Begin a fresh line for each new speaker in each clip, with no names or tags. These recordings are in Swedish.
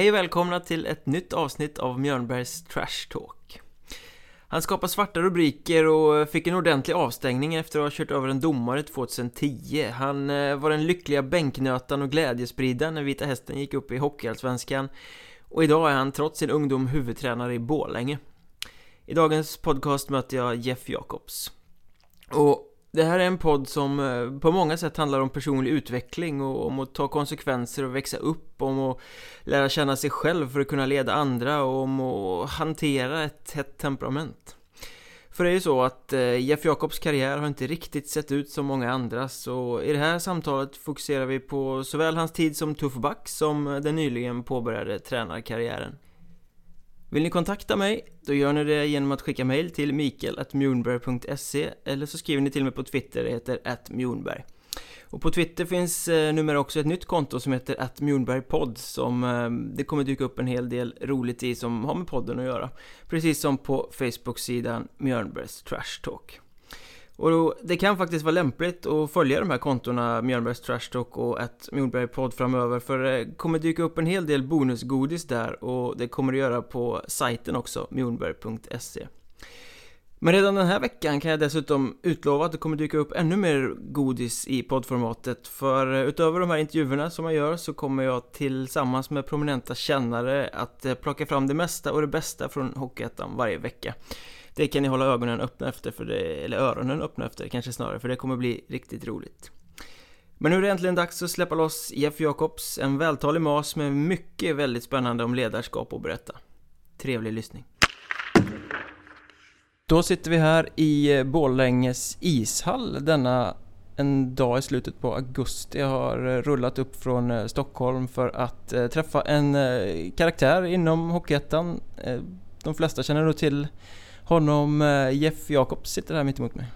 Hej och välkomna till ett nytt avsnitt av Mjörnbergs Trash Talk. Han skapade svarta rubriker och fick en ordentlig avstängning efter att ha kört över en domare 2010. Han eh, var den lyckliga bänknötan och glädjespridaren när Vita Hästen gick upp i Hockeyallsvenskan. Och idag är han trots sin ungdom huvudtränare i Bålänge. I dagens podcast möter jag Jeff Jacobs. Och det här är en podd som eh, på många sätt handlar om personlig utveckling och om att ta konsekvenser och växa upp, om att lära känna sig själv för att kunna leda andra och om att hantera ett hett temperament. För det är ju så att eh, Jeff Jacobs karriär har inte riktigt sett ut som många andras och i det här samtalet fokuserar vi på såväl hans tid som tuffback som eh, den nyligen påbörjade tränarkarriären. Vill ni kontakta mig, då gör ni det genom att skicka mail till mikael.mjornberg.se eller så skriver ni till mig på Twitter, det heter atmjornberg. Och på Twitter finns eh, numera också ett nytt konto som heter atmjornbergpodd som eh, det kommer dyka upp en hel del roligt i som har med podden att göra. Precis som på Facebook-sidan Mjörnbergs Trash Talk. Och då, det kan faktiskt vara lämpligt att följa de här kontona Mjölnbergs Trash Talk och ett Mjölnberg podd framöver för det kommer dyka upp en hel del bonusgodis där och det kommer det göra på sajten också, mjolnberg.se. Men redan den här veckan kan jag dessutom utlova att det kommer dyka upp ännu mer godis i poddformatet för utöver de här intervjuerna som jag gör så kommer jag tillsammans med prominenta kännare att plocka fram det mesta och det bästa från Hockeyettan varje vecka. Det kan ni hålla ögonen öppna efter, för det, eller öronen öppna efter kanske snarare, för det kommer bli riktigt roligt. Men nu är det äntligen dags att släppa loss Jeff Jacobs, en vältalig mas med mycket väldigt spännande om ledarskap att berätta. Trevlig lyssning. Då sitter vi här i eh, Borlänges ishall denna en dag i slutet på augusti. Jag har eh, rullat upp från eh, Stockholm för att träffa en karaktär inom Hockeyettan. De flesta känner nog till honom. Jeff Jakobs sitter här mitt emot mig.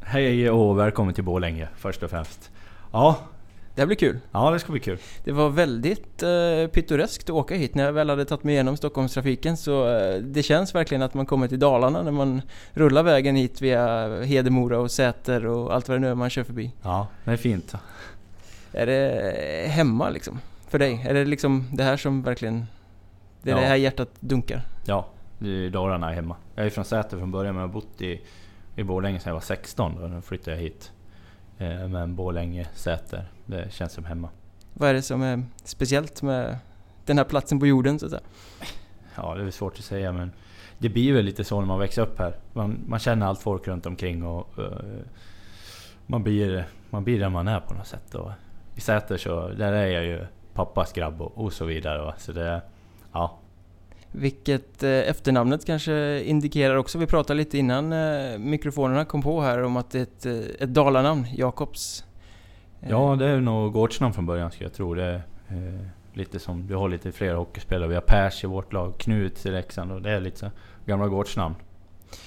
Hej och välkommen till Borlänge först och främst. Ja,
det här blir kul.
Ja, det ska bli kul.
Det var väldigt eh, pittoreskt att åka hit. När jag väl hade tagit mig igenom Stockholmstrafiken så eh, det känns verkligen att man kommer till Dalarna när man rullar vägen hit via Hedemora och Säter och allt vad det nu är man kör förbi.
Ja, det är fint.
Är det hemma liksom? För dig? Är det liksom det här som verkligen... Det är ja. det här hjärtat dunkar?
Ja, är Dalarna hemma. Jag är från Säter från början men jag har bott i, i Borlänge sedan jag var 16 och då flyttade jag hit. Eh, men Borlänge, Säter, det känns som hemma.
Vad är det som är speciellt med den här platsen på jorden så att säga?
Ja, det är svårt att säga men det blir väl lite så när man växer upp här. Man, man känner allt folk runt omkring och uh, man, blir, man blir där man är på något sätt. Och I Säter så där är jag ju pappas grabb och, och så vidare. Va? Så det, ja,
vilket eh, efternamnet kanske indikerar också. Vi pratade lite innan eh, mikrofonerna kom på här om att det är ett, eh, ett dalanamn, Jakobs.
Ja, det är nog gårdsnamn från början skulle jag tro. Det är eh, lite som, du har lite fler hockeyspelare. Vi har Pers i vårt lag, Knut i Leksand och det är lite så gamla gårdsnamn.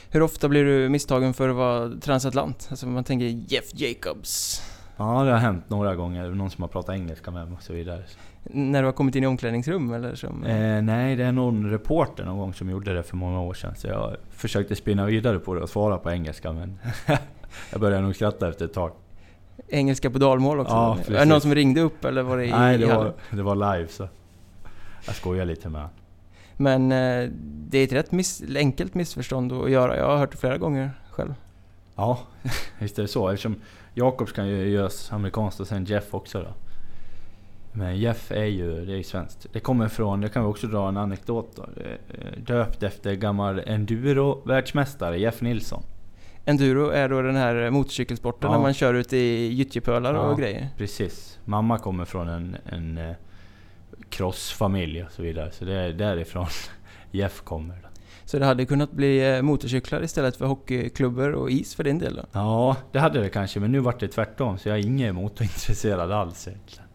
Hur ofta blir du misstagen för att vara transatlant? Alltså man tänker Jeff Jacobs.
Ja, det har hänt några gånger. Någon som har pratat engelska med mig och så vidare.
När du har kommit in i omklädningsrum eller? Som...
Eh, nej, det är någon reporter någon gång som gjorde det för många år sedan. Så jag försökte spinna vidare på det och svara på engelska men jag började nog skratta efter ett tag.
Engelska på dalmål också? Ja, är det någon som ringde upp eller var det i
Nej, det var, det var live så jag skojar lite med
Men eh, det är ett rätt miss, enkelt missförstånd att göra. Jag har hört det flera gånger själv.
Ja, visst är det så. Eftersom Jakobs kan ju göras amerikanskt och sen Jeff också då. Men Jeff är ju, det är ju svenskt. Det kommer från, det kan vi också dra en anekdot då. Döpt efter gammal enduro-världsmästare Jeff Nilsson.
Enduro är då den här motorcykelsporten ja. när man kör ut i gyttjepölar ja, och grejer?
precis. Mamma kommer från en, en eh, crossfamilj och så vidare. Så det är därifrån Jeff kommer.
Så det hade kunnat bli eh, motorcyklar istället för hockeyklubbor och is för din del då?
Ja, det hade det kanske. Men nu vart det tvärtom. Så jag är ingen motorintresserad alls egentligen.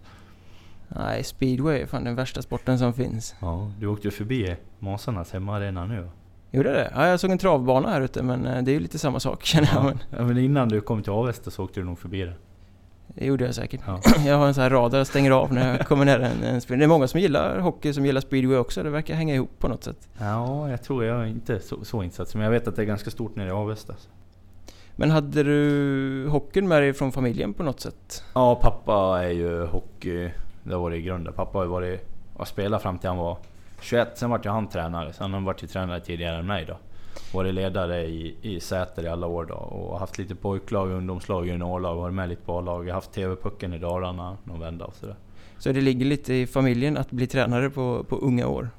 Nej, speedway är fan den värsta sporten som finns.
Ja, du åkte ju förbi Masarnas hemmaarena nu
Gjorde det? Ja, jag såg en travbana här ute men eh, det är ju lite samma sak känner
ja.
jag. Men...
Ja, men innan du kom till Avesta så åkte du nog förbi det.
Det gjorde jag säkert. Ja. Jag har en sån här radar jag stänger av när jag kommer nära en, en speedway. Det är många som gillar hockey som gillar speedway också. Det verkar hänga ihop på något sätt.
Ja, jag tror jag är inte så, så insatt. Men jag vet att det är ganska stort nere i Avesta.
Men hade du hockeyn med dig från familjen på något sätt?
Ja, pappa är ju hockey det var det i grunden. Pappa har ju varit och spelade fram till han var 21. Sen vart ju han tränare. Sen han vart ju tränare tidigare än mig då. Varit ledare i, i Säter i alla år då och haft lite pojklag, ungdomslag, juniorlag, varit med lite på A-lag. Haft TV-pucken i Dalarna någon vända och sådär.
Så det ligger lite i familjen att bli tränare på, på unga år?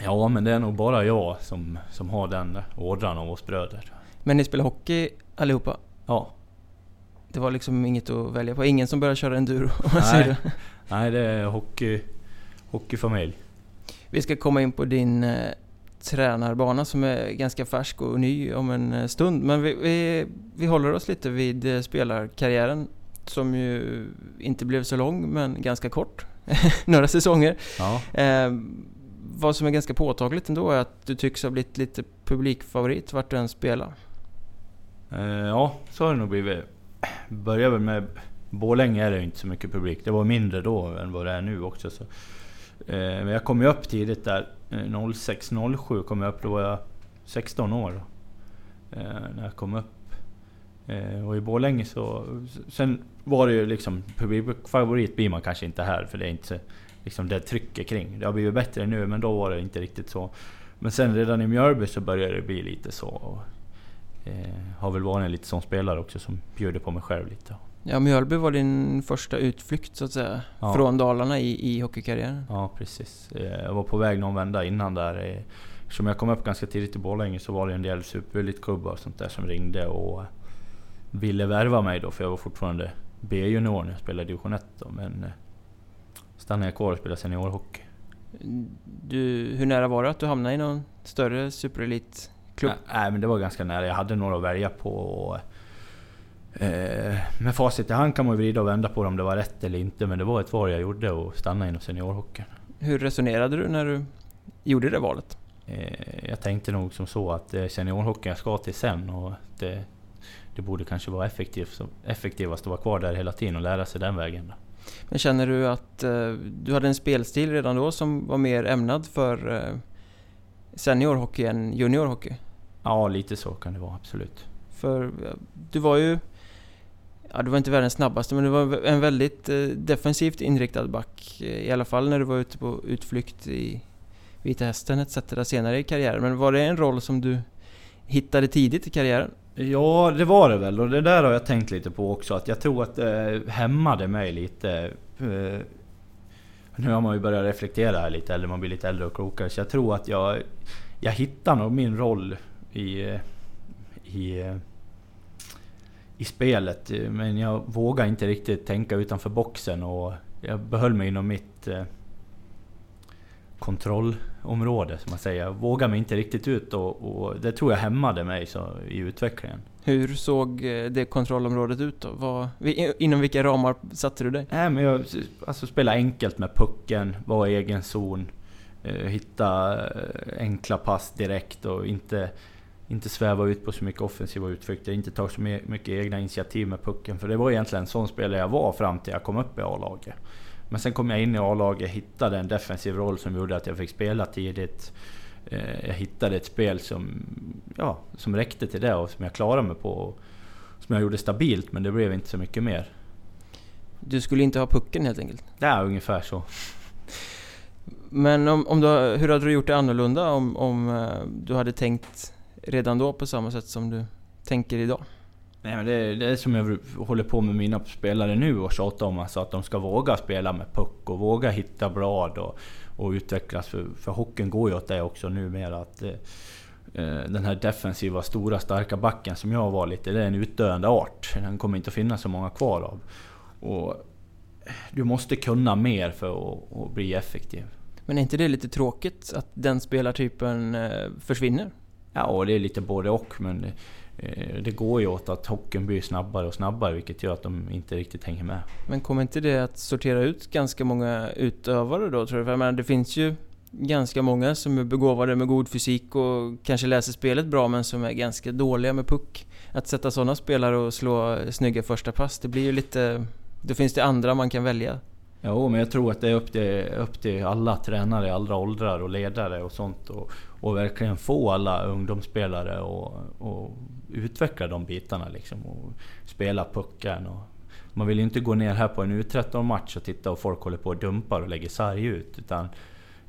Ja, men det är nog bara jag som, som har den ådran av oss bröder.
Men ni spelar hockey allihopa?
Ja.
Det var liksom inget att välja på? Ingen som började köra enduro? Om man
Nej.
säger det.
Nej, det är hockey, hockeyfamilj.
Vi ska komma in på din eh, tränarbana som är ganska färsk och ny om en eh, stund. Men vi, vi, vi håller oss lite vid eh, spelarkarriären som ju inte blev så lång men ganska kort. Några säsonger.
Ja.
Eh, vad som är ganska påtagligt ändå är att du tycks ha blivit lite publikfavorit vart du än spelar.
Eh, ja, så har det nog blivit. Började väl med... Borlänge är det inte så mycket publik. Det var mindre då än vad det är nu också. Så. Eh, men jag kom ju upp tidigt där. Eh, 06-07 kom jag upp. Då var jag 16 år. Eh, när jag kom upp. Eh, och i Borlänge så... Sen var det ju liksom... Publikfavorit blir man kanske inte här för det är inte liksom det trycket kring. Det har blivit bättre nu men då var det inte riktigt så. Men sen redan i Mjölby så började det bli lite så. Och, eh, har väl varit en lite sån spelare också som bjuder på mig själv lite.
Ja, Mjölby var din första utflykt så att säga.
Ja.
Från Dalarna i, i hockeykarriären.
Ja precis. Eh, Jag var på väg någon vända innan där. eh, Som jag kom upp ganska tidigt i Borlänge så var det en del superelitklubbar och sånt där som ringde och ville värva mig då för jag var fortfarande B-junior när jag spelade division 1 då, men eh, stannade jag kvar och spelade seniorhockey.
Du, hur nära var det att du hamnade i någon större superelitklubb?
Nej, Nej men det var ganska nära. Jag hade några att välja på. Och, eh, med facit i hand kan man vrida och vända på om det var rätt eller inte. Men det var ett val jag gjorde och stanna inom seniorhockeyn.
Hur resonerade du när du gjorde det valet?
Eh, jag tänkte nog som så att det är seniorhockeyn jag ska till sen. Och det, det borde kanske vara effektivt, effektivast att vara kvar där hela tiden och lära sig den vägen. Då.
Men känner du att eh, du hade en spelstil redan då som var mer ämnad för eh, seniorhockey än juniorhockey?
Ja, lite så kan det vara absolut.
För eh, du var ju... Ja, du var inte världens snabbaste men du var en väldigt eh, defensivt inriktad back. Eh, I alla fall när du var ute på utflykt i Vita Hästen etc. senare i karriären. Men var det en roll som du hittade tidigt i karriären?
Ja, det var det väl. Och det där har jag tänkt lite på också. Att jag tror att det hämmade mig lite. Eh, Nu har man ju börjat reflektera här lite, eller man blir lite äldre och klokare. Så jag tror att jag, jag hittar nog min roll i, i, i spelet. Men jag vågar inte riktigt tänka utanför boxen. Och jag behöll mig inom mitt eh, kontrollområde, som man säger. Jag vågar mig inte riktigt ut och, och det tror jag hämmade mig så, i utvecklingen.
Hur såg eh, det kontrollområdet ut då? Vad, inom vilka ramar satte du dig?
Nej men jag alltså, spela enkelt med pucken, vara i egen zon. Eh, hitta eh, enkla pass direkt och inte, inte sväva ut på så mycket offensiva utflykter. Inte ta så mycket egna initiativ med pucken. För det var egentligen en sån spelare jag var fram till jag kom upp i A-laget. Men sen kom jag in i A-laget, hittade en defensiv roll som gjorde att jag fick spela tidigt. Eh, Jag hittade ett spel som, ja, som räckte till det och som jag klarade mig på. Som jag gjorde stabilt men det blev inte så mycket mer.
Du skulle inte ha pucken helt enkelt.
Är ungefär så.
Men om, om du, hur hade du gjort det annorlunda om, om eh, du hade tänkt redan då på samma sätt som du tänker idag?
Nej, men det, det är som jag håller på med mina spelare nu och tjatar om. Alltså att de ska våga spela med puck och våga hitta blad och, och utvecklas. För, för hockeyn går ju åt det också numera. Att, eh, den här defensiva, stora, starka backen som jag var lite, det är en utdöende art. Den kommer inte att finnas så många kvar av. Och du måste kunna mer för att, att bli effektiv.
Men är inte det lite tråkigt att den spelartypen eh, försvinner?
Ja, det är lite både och. Men eh, det går ju åt att hockeyn blir snabbare och snabbare, vilket gör att de inte riktigt hänger med.
Men kommer inte det att sortera ut ganska många utövare då tror du? För jag menar, det finns ju ganska många som är begåvade med god fysik och kanske läser spelet bra men som är ganska dåliga med puck. Att sätta sådana spelare och slå snygga första pass, det blir ju lite... Då finns det andra man kan välja.
Jo, men jag tror att det är upp till, upp till alla tränare i alla åldrar och ledare och sånt. Och, och verkligen få alla ungdomsspelare och, och utveckla de bitarna liksom. Och spela pucken och Man vill ju inte gå ner här på en U13-match och titta och folk håller på och dumpar och lägger sarg ut. Utan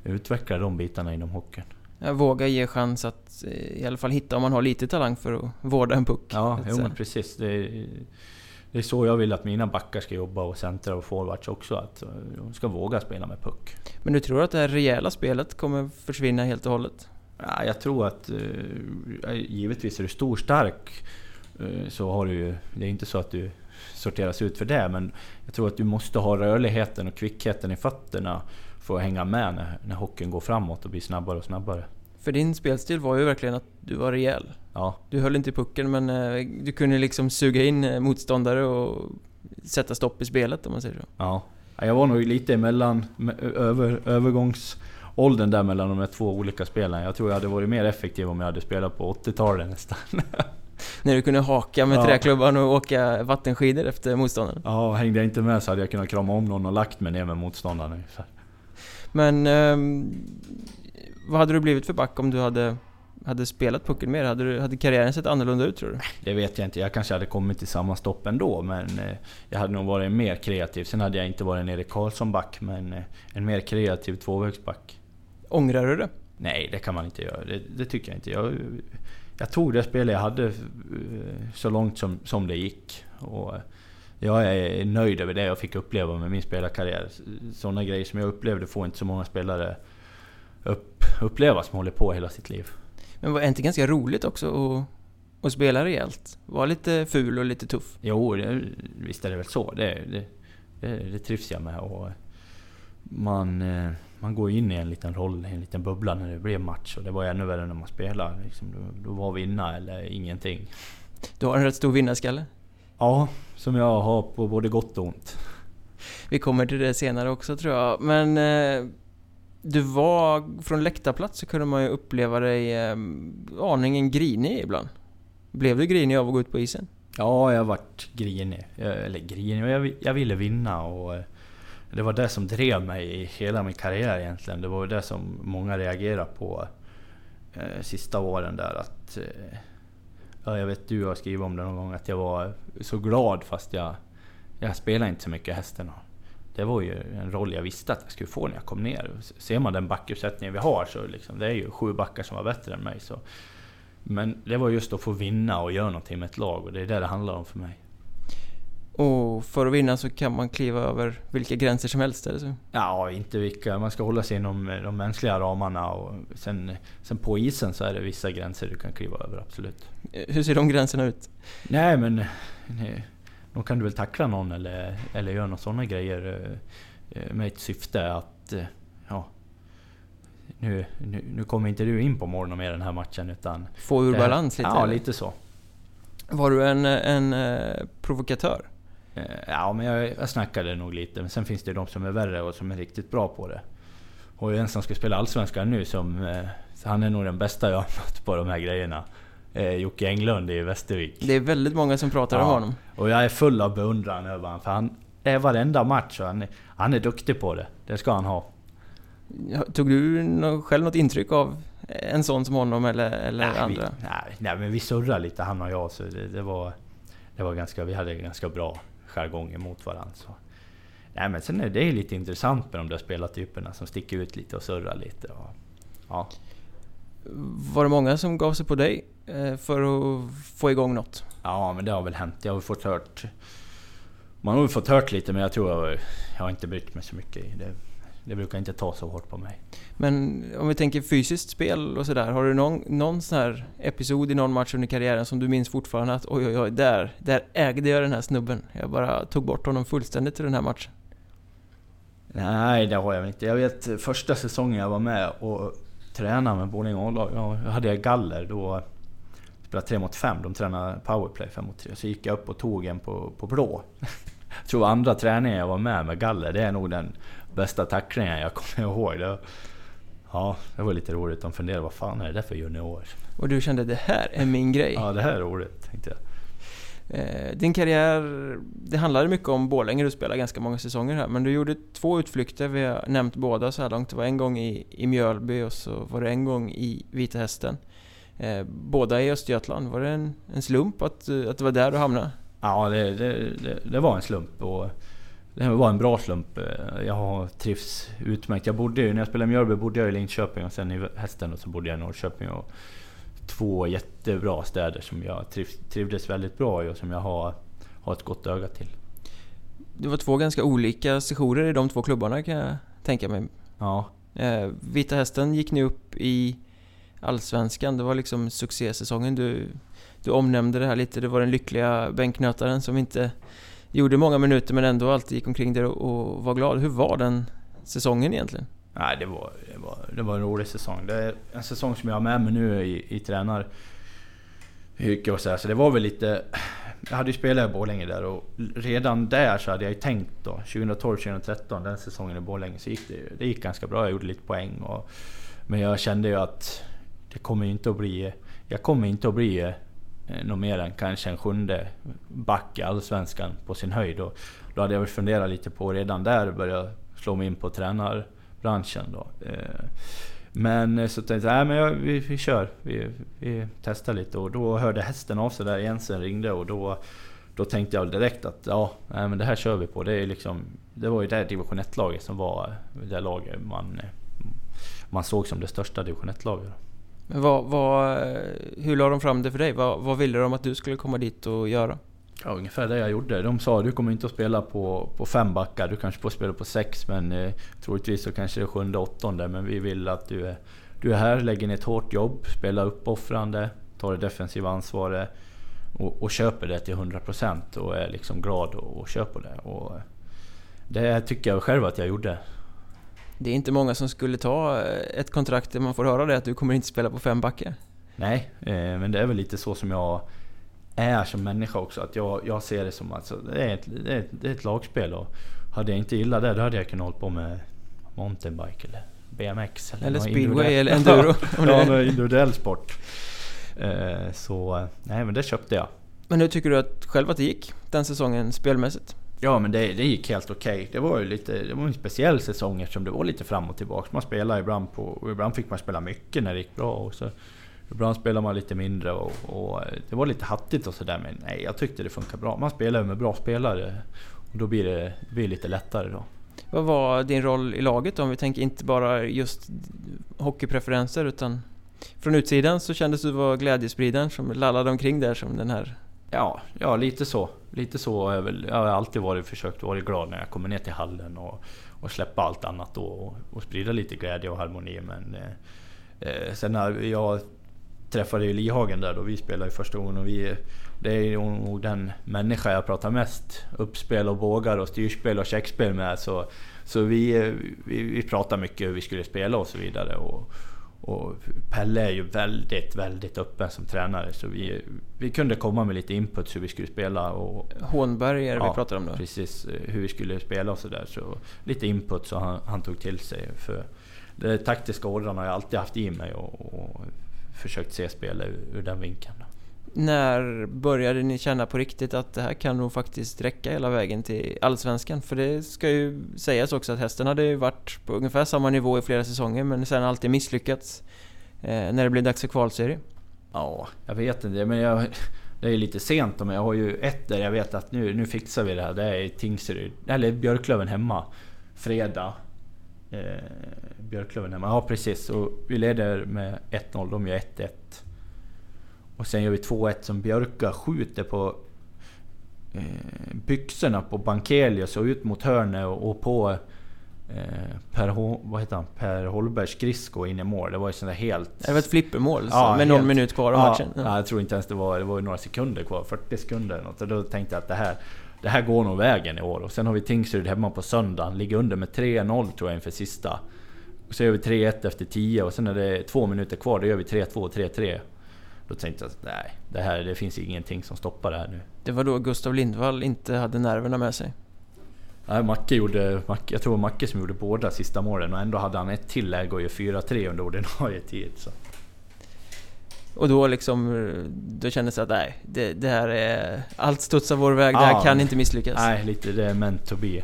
utveckla de bitarna inom hockeyn.
Jag vågar ge chans att eh, i alla fall hitta om man har lite talang för att vårda en puck.
Ja, jo, men precis. Det det är så jag vill att mina backar ska jobba och centra och forwards också. Att eh, de ska våga spela med puck.
Men du tror att det här rejäla spelet kommer försvinna helt och hållet?
Ja, jag tror att eh, givetvis är du stor stark eh, så har du ju... Det är inte så att du sorteras ut för det men jag tror att du måste ha rörligheten och kvickheten i fötterna för att hänga med när, när hockeyn går framåt och blir snabbare och snabbare.
För din spelstil var ju verkligen att du var rejäl.
Ja,
Du höll inte i pucken men eh, du kunde liksom suga in eh, motståndare och sätta stopp i spelet om man säger så.
ja. Ja, Jag var nog lite emellan, me- över, övergångsåldern där mellan de här två olika spelen. Jag tror jag hade varit mer effektiv om jag hade spelat på 80-talet nästan.
När du kunde haka med
Ja.
träklubban och åka vattenskidor efter motståndaren.
Ja, hängde jag inte med så hade jag kunnat krama om någon och lagt mig ner med motståndaren ungefär.
Men... ehm, vad hade du blivit för back om du hade, hade spelat pucken mer? Hade, du, hade karriären sett annorlunda ut tror du?
Det vet jag inte. Jag kanske hade kommit till samma stopp ändå, men eh, jag hade nog varit mer kreativ. Sen hade jag inte varit en Erik Karlsson-back, men eh, en mer kreativ tvåvägsback.
Ångrar du det?
Nej, det kan man inte göra. Det, det tycker jag inte. Jag, jag tog det spel jag hade eh, så långt som, som det gick. Och jag är nöjd över det jag fick uppleva med min spelarkarriär. Sådana grejer som jag upplevde får inte så många spelare upp, uppleva som håller på hela sitt liv.
Men var det inte ganska roligt också att, att spela rejält? Var lite ful och lite tuff?
Jo, det, visst är det väl så. Det, det, det, trivs jag med. Och man, eh, man går in i en liten roll, en liten bubbla när det blir match. Och det var ännu värre när man spelade. Liksom, då, då var vinna eller ingenting.
Du har en rätt stor vinnarskalle.
Ja, som jag har på både gott och ont.
Vi kommer till det senare också tror jag. Men eh, du var... Från läktarplats så kunde man ju uppleva dig eh, aningen grinig ibland. Blev du grinig av att gå ut på isen?
Ja, jag vart grinig. Jag, eller grinig, jag, jag ville vinna och... Eh, det var det som drev mig i hela min karriär egentligen. Det var det som många reagerade på eh, sista åren där att... Eh, ja, jag vet du har skrivit om det någon gång att jag var så glad fast jag... Jag spelade inte så mycket hästen. Det var ju en roll jag visste att jag skulle få när jag kom ner. Ser man den backuppsättningen vi har så liksom, det är ju sju backar som var bättre än mig. Så. Men det var just att få vinna och göra någonting med ett lag och det är det det handlar om för mig.
Och för att vinna så kan man kliva över vilka gränser som helst eller så?
Ja, inte vilka. Man ska hålla sig inom eh, de mänskliga ramarna och sen, sen på isen så är det vissa gränser du kan kliva över, absolut.
Hur ser de gränserna ut?
Nej men... nej, Då kan du väl tackla någon eller, eller göra några sådana grejer eh, eh, med ett syfte att... eh, Ja... Nu, nu, nu kommer inte du in på morgonen med den här matchen utan...
Få ur
det-
balans lite?
Ja,
eller?
lite så.
Var du en, en provokatör?
Ja, men jag, jag snackade nog lite. Men sen finns det de som är värre och som är riktigt bra på det. Och en som ska spela Allsvenskan nu som... Han är nog den bästa jag har mött på de här grejerna. Eh, Jocke Englund i Västervik.
Det är väldigt många som pratar om
Ja.
honom.
Och jag är full av beundran över honom. För han är varenda match och han, är- han är duktig på det. Det ska han ha.
Tog du själv något intryck av en sån som honom eller, eller
nej,
andra?
Vi, nej, nej, men vi surrade lite han och jag. Så det, det var... Det var ganska... Vi hade ganska bra jargong emot varandra. Så. Nej men sen är det lite intressant med de där spelartyperna som sticker ut lite och surrar lite. Och, ja.
Var det många som gav sig på dig för att få igång något?
ja, men det har väl hänt. Jag har fått hört... Man har väl fått hört lite men jag tror jag, jag har inte brytt mig så mycket. Det, det brukar inte ta så hårt på mig.
Men om vi tänker fysiskt spel och sådär. Har du någon, någon sån här episod i någon match under karriären som du minns fortfarande att oj oj oj, där, där ägde jag den här snubben. Jag bara tog bort honom fullständigt i den här matchen.
Nej, det har jag väl inte. Jag vet första säsongen jag var med och tränade med Borlänge A-lag. Hade jag galler då. Spelade 3 mot 5. De tränade powerplay 5 mot 3. Så gick jag upp och tog en på, på blå. Jag tror andra träningen jag var med med galler, det är nog den bästa tacklingen jag kommer ihåg. Det, ja, det var lite roligt. De funderade, vad fan är det där för junior?
Och du kände det här är min grej.
Ja, det här är roligt, tänkte jag.
Eh, din karriär, det handlade mycket om Borlänge, du spelade ganska många säsonger här. Men du gjorde två utflykter, vi har nämnt båda så här långt. Det var en gång i, i Mjölby och så var det en gång i Vita Hästen. Eh, båda i Östergötland. Var det en, en slump att, eh, att det var där du hamnade?
Ja, det, det, det, det var en slump. Och det var en bra slump. Jag har trivs utmärkt. Jag bodde ju, när jag spelade i Mjölby bodde jag i Linköping och sen i Hästen och så bodde jag i Norrköping. Och två jättebra städer som jag triv, trivdes väldigt bra i och som jag har, har ett gott öga till.
Det var två ganska olika sessioner i de två klubbarna kan jag tänka mig.
Ja.
Eh, Vita Hästen gick ni upp i Allsvenskan. Det var liksom succésäsongen. Du, du omnämnde det här lite. Det var den lyckliga bänknötaren som inte gjorde många minuter men ändå alltid gick omkring där och, och var glad. Hur var den säsongen egentligen?
Nej, det var, det, var, det var en rolig säsong. Det är en säsong som jag har med mig nu i, i tränaryrke och så här. Så det var väl lite... Jag hade ju spelat i Borlänge där och redan där så hade jag ju tänkt då 2012-2013, den säsongen i Borlänge, så gick det, det gick ganska bra. Jag gjorde lite poäng och, Men jag kände ju att det kommer inte att bli... Jag kommer inte att bli eh, något mer än kanske en sjunde back i Allsvenskan på sin höjd. Och då hade jag väl funderat lite på redan där börja slå mig in på tränarbranschen. Då. Eh, men eh, så tänkte jag, nej men vi, vi kör. Vi, vi testar lite och då hörde hästen av sig där Jensen ringde och då, då tänkte jag direkt att ja, nej, men det här kör vi på. Det, är liksom, det var ju det division 1-laget som var det laget man, man såg som det största division 1-laget.
Men vad, vad, eh, hur la de fram det för dig? Vad, vad ville de att du skulle komma dit och göra?
Ja, ungefär det jag gjorde. De sa du kommer inte att spela på, på fem backar, du kanske får spela på sex men eh, troligtvis så kanske det är sjunde, åttonde. Men vi vill att du är, du är här, lägger ner ett hårt jobb, spelar uppoffrande, tar det defensiva ansvaret och, och köper det till 100% och är liksom glad och, och kör på det. Och eh, det tycker jag själv att jag gjorde.
Det är inte många som skulle ta eh, ett kontrakt där man får höra det att du kommer inte spela på fem backar.
Nej, eh, men det är väl lite så som jag är som människa också. Att jag, jag ser det som att det är, ett, det, är ett, det är ett lagspel och hade jag inte gillat det då hade jag kunnat hålla på med mountainbike eller BMX.
Eller, eller speedway eller enduro.
ja, ja individuell sport. Eh, så nej men det köpte jag.
Men hur tycker du att, själv att det gick den säsongen spelmässigt?
Ja men det, det gick helt okej. Okay. Det var ju lite, det var en speciell säsong eftersom det var lite fram och tillbaka. Man spelade ibland på, ibland fick man spela mycket när det gick bra. Och så, ibland spelade man lite mindre och, och det var lite hattigt och sådär. Men nej, jag tyckte det funkade bra. Man spelar ju med bra spelare och då blir det, det blir lite lättare då.
Vad var din roll i laget då? Om vi tänker inte bara just hockeypreferenser utan från utsidan så kändes du vara glädjespridaren som lallade omkring där som den här
Ja, ja lite så. Lite så är väl, jag har alltid varit, försökt vara glad när jag kommer ner till hallen och, och släppa allt annat då och, och sprida lite glädje och harmoni. Men eh, eh sen när jag träffade ju Lihagen där då, vi spelade första gången och vi... Det är nog den människa jag pratar mest uppspel och bågar och styrspel och checkspel med. Så, så vi, eh, vi, vi pratar mycket hur vi skulle spela och så vidare. Och, och Pelle är ju väldigt, väldigt öppen som tränare så vi, vi kunde komma med lite input hur vi skulle spela. Och,
Hånberg är det ja, vi pratar om då?
precis. Hur vi skulle spela och sådär. Så lite input så han, han tog till sig. För det taktiska ådran har jag alltid haft i mig och, och försökt se spel ur, ur den vinkeln.
När började ni känna på riktigt att det här kan nog faktiskt räcka hela vägen till Allsvenskan? För det ska ju sägas också att hästen hade ju varit på ungefär samma nivå i flera säsonger men sen alltid misslyckats eh, när det blir dags för kvalserie.
Ja, jag vet inte. Men jag, det är lite sent men jag har ju ett där jag vet att nu, nu fixar vi det här. Det är Tingsryd, eller Björklöven hemma. Fredag. Eh, Björklöven hemma. Ja precis. Och vi leder med 1-0, de gör 1-1. Och sen gör vi 2-1 som Björka skjuter på eh, byxorna på Bankelius och ut mot hörnet och, och på eh, Per, vad heter han? per Holbergs skridsko in i mål. Det var ju sånt där helt...
Det var ett flippermål ja, med någon minut kvar av
ja,
matchen.
Ja. jag tror inte ens det var... Det var några sekunder kvar. 40 sekunder eller något. Och då tänkte jag att det här... Det här går nog vägen i år. Och sen har vi Tingsryd hemma på söndagen. Ligger under med 3-0 tror jag inför sista. Och så gör vi 3-1 efter 10 och sen när det är två minuter kvar, då gör vi 3-2 och 3-3. Då tänkte jag nej, det här det finns ingenting som stoppar det här nu.
Det var då Gustav Lindvall inte hade nerverna med sig?
Nej, Macke gjorde, Macke, jag tror det var Macke som gjorde båda sista målen och ändå hade han ett tillägg och gör 4-3 under ordinarie tid. Så.
Och då liksom, då kändes det att nej, det, det här är... Allt studsar vår väg, det här kan inte misslyckas.
Nej, lite det är meant to be.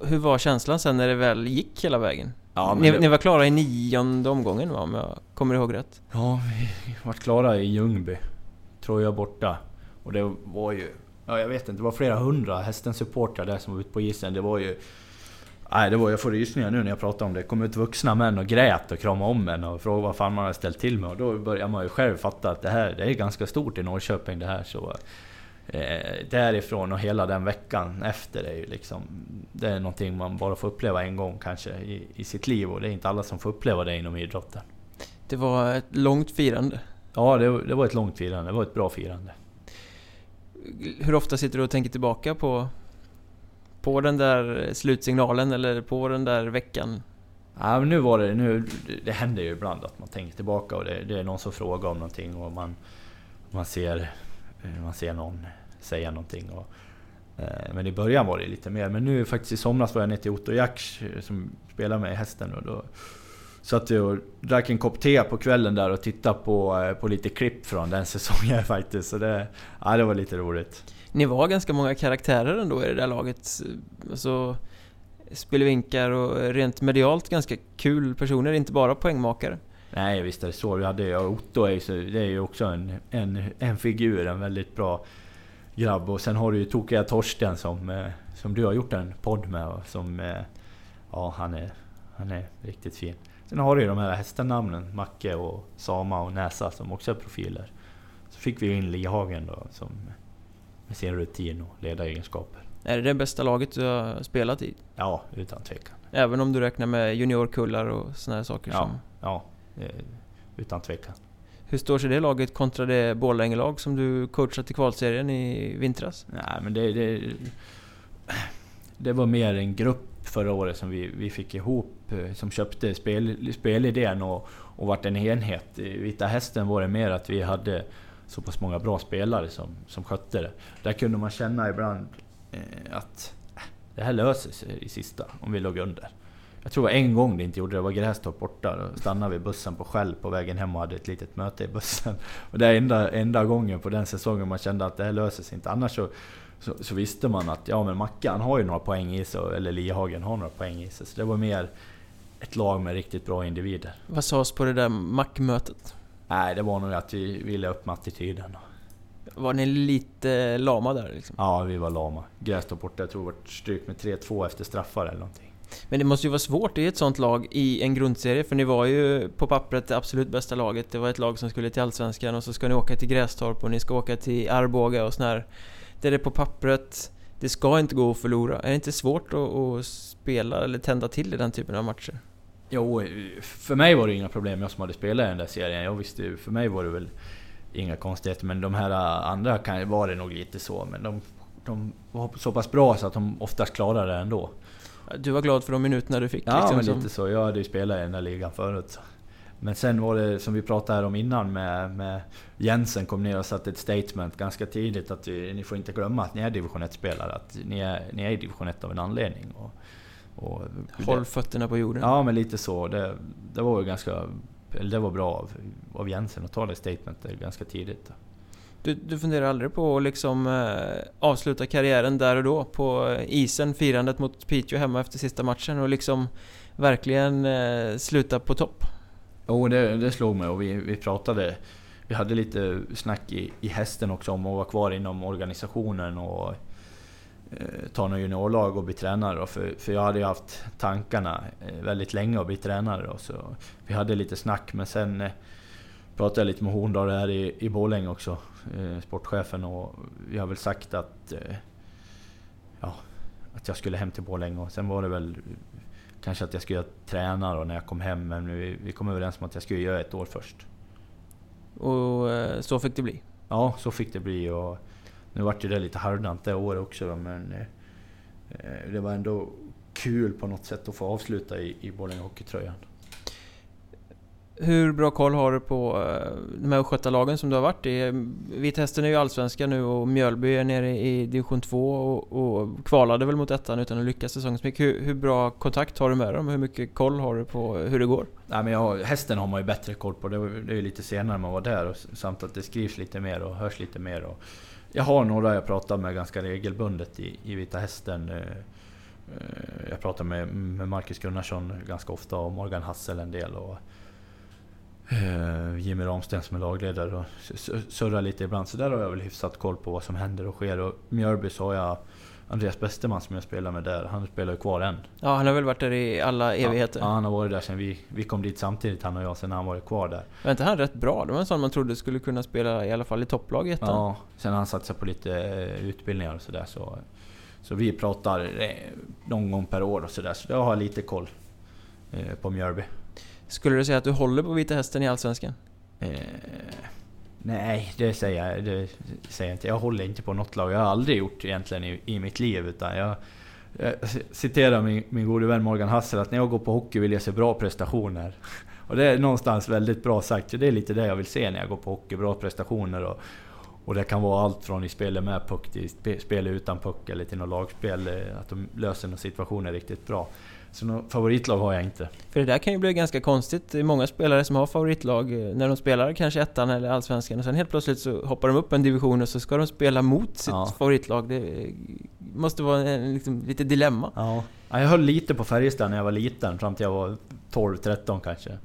Hur var känslan sen när det väl gick hela vägen? Ja, ni, det... ni, var klara i nionde omgången va, om jag kommer ihåg rätt?
Ja, vi var klara i Ljungby. Troja borta. Och det var ju... Ja, jag vet inte, det var flera hundra hästens supportrar där som var ute på isen. Det var ju... Nej, det var, jag får rysningar nu när jag pratar om det. Det kom ut vuxna män och grät och kramade om en och frågade vad fan man hade ställt till med. Och då börjar man ju själv fatta att det här det är ganska stort i Norrköping det här. Så, eh, därifrån och hela den veckan efter är ju liksom... Det är någonting man bara får uppleva en gång kanske i, i sitt liv. Och det är inte alla som får uppleva det inom idrotten.
Det var ett långt firande.
Ja, det, det var ett långt firande. Det var ett bra firande.
Hur ofta sitter du och tänker tillbaka på på den där slutsignalen eller på den där veckan?
Ja, men nu var det, nu, det händer ju ibland att man tänker tillbaka och det, det är någon som frågar om någonting och man, man, ser, Eh, man ser någon säga någonting. Och, eh, men i början var det lite mer. Men nu faktiskt i somras var jag nere till Otto Jacks eh, som spelar med hästen. Och då satt jag och drack en kopp te på kvällen där och tittade på, eh, på lite klipp från den säsongen faktiskt. Så det, ja, det var lite roligt
ni var ganska många karaktärer ändå i det där laget. Alltså, spelvinkar och rent medialt ganska kul personer, inte bara poängmakare.
Nej, visst är det så. Vi hade, Otto ju, det är ju också en, en, en figur, en väldigt bra grabb. Och sen har du ju tokiga Torsten som, eh, som du har gjort en podd med. Som, eh, ja, han är, han är riktigt fin. Sen har du ju de här hästnamnen, Macke och Sama och Näsa som också är profiler. Så fick vi in Lihagen då som med sin rutin och ledaregenskaper.
Är det det bästa laget du har spelat i?
Ja, utan tvekan.
Även om du räknar med juniorkullar och såna här saker?
Ja,
som...
ja utan tvekan.
Hur står sig det laget kontra det Borlänge-lag som du coachat i kvalserien i vintras?
Nej, men det, det, det var mer en grupp förra året som vi, vi fick ihop eh, som köpte spel, spelidén och, och vart en enhet. I Vita Hästen var det mer att vi hade så pass många bra spelare som, som skötte det. Där kunde man känna ibland eh, att det här löser sig i sista, om vi låg under. Jag tror en gång det inte gjorde det, var Grästorp borta. Då stannade vi bussen på Skäll på vägen hem och hade ett litet möte i bussen. Och det är enda, enda gången på den säsongen man kände att det här löser sig inte. Annars så, så, så visste man att ja men Mackan har ju några poäng i sig, eller Lihagen har några poäng i sig. Så det var mer ett lag med riktigt bra individer.
Vad sades på det där Mac-mötet?
Nej, det var nog att vi ville upp med attityden.
Var ni lite lama där liksom?
Ja, vi var lama. Grästorp borta, jag tror det var stryk med 3-2 efter straffar eller någonting.
Men det måste ju vara svårt i ett sånt lag i en grundserie, för ni var ju på pappret det absolut bästa laget. Det var ett lag som skulle till Allsvenskan och så ska ni åka till Grästorp och ni ska åka till Arboga och sån här. Det är på pappret, det ska inte gå att förlora. Är det inte svårt att, att spela eller tända till i den typen av matcher?
Jo, för mig var det inga problem, jag som hade spelat i den där serien. Jag visste ju, för mig var det väl inga konstigheter. Men de här andra kan, var det nog lite så. Men de, de var så pass bra så att de oftast klarade det ändå.
Du var glad för de minuterna du fick?
Ja, liksom, men som... lite så. Jag hade ju spelat i den där ligan förut. Så. Men sen var det som vi pratade här om innan med, med Jensen kom ner och satte ett statement ganska tidigt att ni får inte glömma att ni är division 1-spelare. Att ni är, ni är i division 1 av en anledning. Och,
och Håll fötterna på jorden.
Ja, men lite så. Det, det var ganska... Eller det var bra av, av Jensen att ta det statementet ganska tidigt.
Du, du funderar aldrig på att liksom eh, avsluta karriären där och då på eh, isen, firandet mot Piteå hemma efter sista matchen och liksom verkligen eh, sluta på topp?
Jo, det, det slog mig och vi, vi pratade... Vi hade lite snack i, i hästen också om att vara kvar inom organisationen och Eh, ta något juniorlag och bli tränare. Då, för, för jag hade ju haft tankarna eh, väldigt länge att bli tränare. Då, så vi hade lite snack men sen eh, pratade jag lite med Horndal här i, i Borlänge också, eh, sportchefen. Och vi har väl sagt att, eh, ja, att jag skulle hem till Borlänge. Och sen var det väl kanske att jag skulle göra tränare när jag kom hem. Men vi, vi kom överens om att jag skulle göra ett år först.
Och eh, så fick det bli?
Ja, så fick det bli. Och, nu vart ju det lite halvdant det året också men eh, eh, det var ändå kul på något sätt att få avsluta i, i Borlänge Hockeytröjan.
Hur bra koll har du på eh, de här Östgötalagen som du har varit i? Vithästen är ju allsvenska nu och Mjölby är nere i division 2 och, och kvalade väl mot ettan utan att lyckas säsongsmycket. Hur, hur bra kontakt har du med dem? Hur mycket koll har du på hur det går?
Nej, men jag, hästen har man ju bättre koll på. Det, det är ju lite senare man var där och samt att det skrivs lite mer och hörs lite mer. Och, jag har några jag pratar med ganska regelbundet i, i Vita Hästen. Eh, eh, jag pratar med, med Marcus Gunnarsson ganska ofta och Morgan Hassel en del. Och, Jimmy Ramsten som är lagledare och surrar lite ibland. Så där har jag väl hyfsat koll på vad som händer och sker. Och Mjölby så har jag Andreas Westerman som jag spelar med där, han spelar ju kvar än.
Ja, han har väl varit där i alla evigheter?
Ja, han har varit där sen vi, vi kom dit samtidigt, han och jag, sen har han varit kvar där.
Var inte han rätt bra? Det var en sån man trodde skulle kunna spela i alla fall i topplaget
Ja, sen har han satsat på lite eh, utbildningar och sådär. Så, så vi pratar eh, någon gång per år och sådär, så jag har lite koll eh, på Mjölby.
Skulle du säga att du håller på Vita Hästen i Allsvenskan? Eh,
Nej, det säger jag, det säger jag inte. Jag håller inte på något lag. Jag har aldrig gjort egentligen i, i mitt liv. Utan jag, jag citerar min, min gode vän Morgan Hassel att när jag går på hockey vill jag se bra prestationer. Och det är någonstans väldigt bra sagt. Så det är lite det jag vill se när jag går på hockey. Bra prestationer. Och, och det kan vara allt från i spelet med puck till spelet utan puck eller till något lagspel. Eh, att de löser några situationer riktigt bra. Så något favoritlag har jag inte.
För det där kan ju bli ganska konstigt. Det är många spelare som har favoritlag eh, när de spelar kanske ettan eller allsvenskan och sen helt plötsligt så hoppar de upp en division och så ska de spela mot sitt ja. favoritlag. Det måste vara en, liksom, lite dilemma.
Ja. jag höll lite på Färjestad när jag var liten, fram till jag var 12-13 kanske.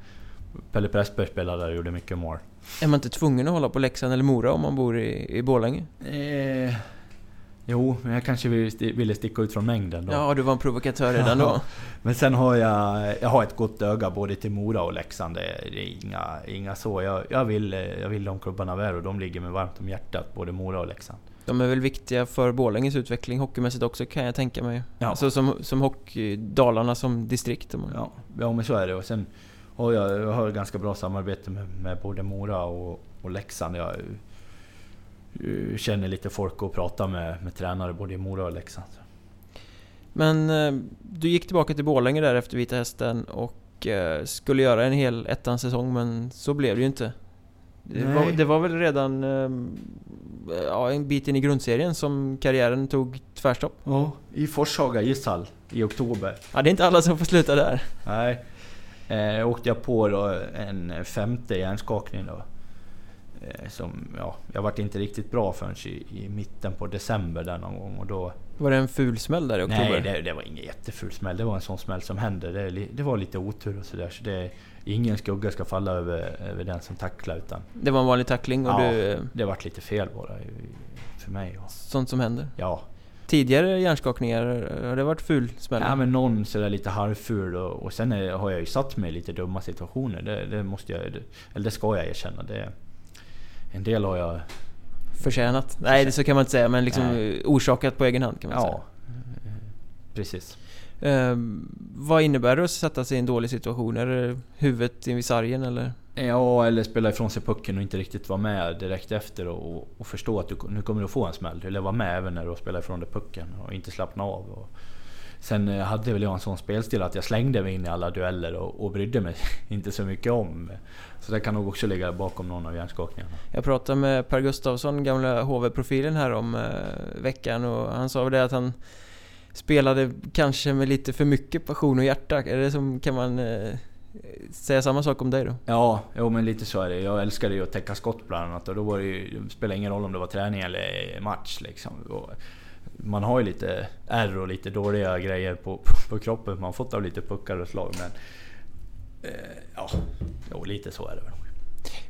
Pelle Pressberg spelade där och gjorde mycket mål.
Är man inte tvungen att hålla på Leksand eller Mora om man bor i, i Borlänge? Eh,
Jo, men jag kanske ville sticka ut från mängden då.
Ja, du var en provokatör redan då.
men sen har jag, jag har ett gott öga både till Mora och Leksand. Det är inga, inga så. Jag, jag, vill, jag vill de klubbarna väl och de ligger mig varmt om hjärtat, både Mora och Leksand.
De är väl viktiga för Borlänges utveckling hockeymässigt också kan jag tänka mig. Ja. Alltså som, som hockey, Dalarna som distrikt.
Ja, ja, men så är det. Och sen har jag, jag har ganska bra samarbete med, med både Mora och, och Leksand. Jag, känner lite folk och pratar med, med tränare både i Mora och Leksand.
Men eh, du gick tillbaka till Borlänge där efter Vita Hästen och eh, skulle göra en hel ettan säsong men så blev det ju inte. Det var, det var, väl redan ja, en bit in i grundserien som karriären tog tvärstopp?
Ja, i Forshaga ishall i oktober.
Ja, det är inte alla som får sluta där.
Nej. Eh, åkte jag på då en femte hjärnskakning då. Eh, som, ja, jag vart inte riktigt bra förrän i, i, mitten på december där någon gång och då...
Var det en ful smäll där i oktober?
Nej, det, det var ingen jätteful smäll. Det var en sån smäll som hände. Det, det var lite otur och sådär. Så det, ingen skugga ska falla över, över den som tacklar utan...
Det var en vanlig tackling och
ja,
du...
det vart lite fel bara för mig.
Sånt som händer?
Ja.
Tidigare hjärnskakningar, har det varit ful smäll?
Ja men någon sådär lite halvful och, och sen är, har jag ju satt mig i lite dumma situationer. Det, det måste jag... Eller det ska jag erkänna. Det, en del har jag...
Förtjänat? Nej, det så kan man inte säga, men liksom Nej. orsakat på egen hand kan man ja, säga. Ja,
precis.
Eh, vad innebär det att sätta sig i en dålig situation? Är det huvudet i sargen eller?
Ja, eller spela ifrån sig pucken och inte riktigt vara med direkt efter och, och förstå att du, nu kommer du få en smäll. Eller vara med även när du spelar ifrån dig pucken och inte slappna av. Och, Sen eh, hade väl jag en sån spelstil att jag slängde mig in i alla dueller och, och brydde mig inte så mycket om. Så det kan nog också ligga bakom någon av hjärnskakningarna.
Jag pratade med Per Gustavsson, gamla HV-profilen här om eh, veckan och han sa väl det att han spelade kanske med lite för mycket passion och hjärta. Är det som, kan man eh, säga samma sak om dig då?
Ja, jo, men lite så är det. Jag älskade ju att täcka skott bland annat och då var det ju, det spelade ingen roll om det var träning eller match liksom. Och man har ju lite ärr och lite dåliga grejer på, på, på kroppen. Man har fått av lite puckar och slag. Men eh, ja, jo, lite så är det väl.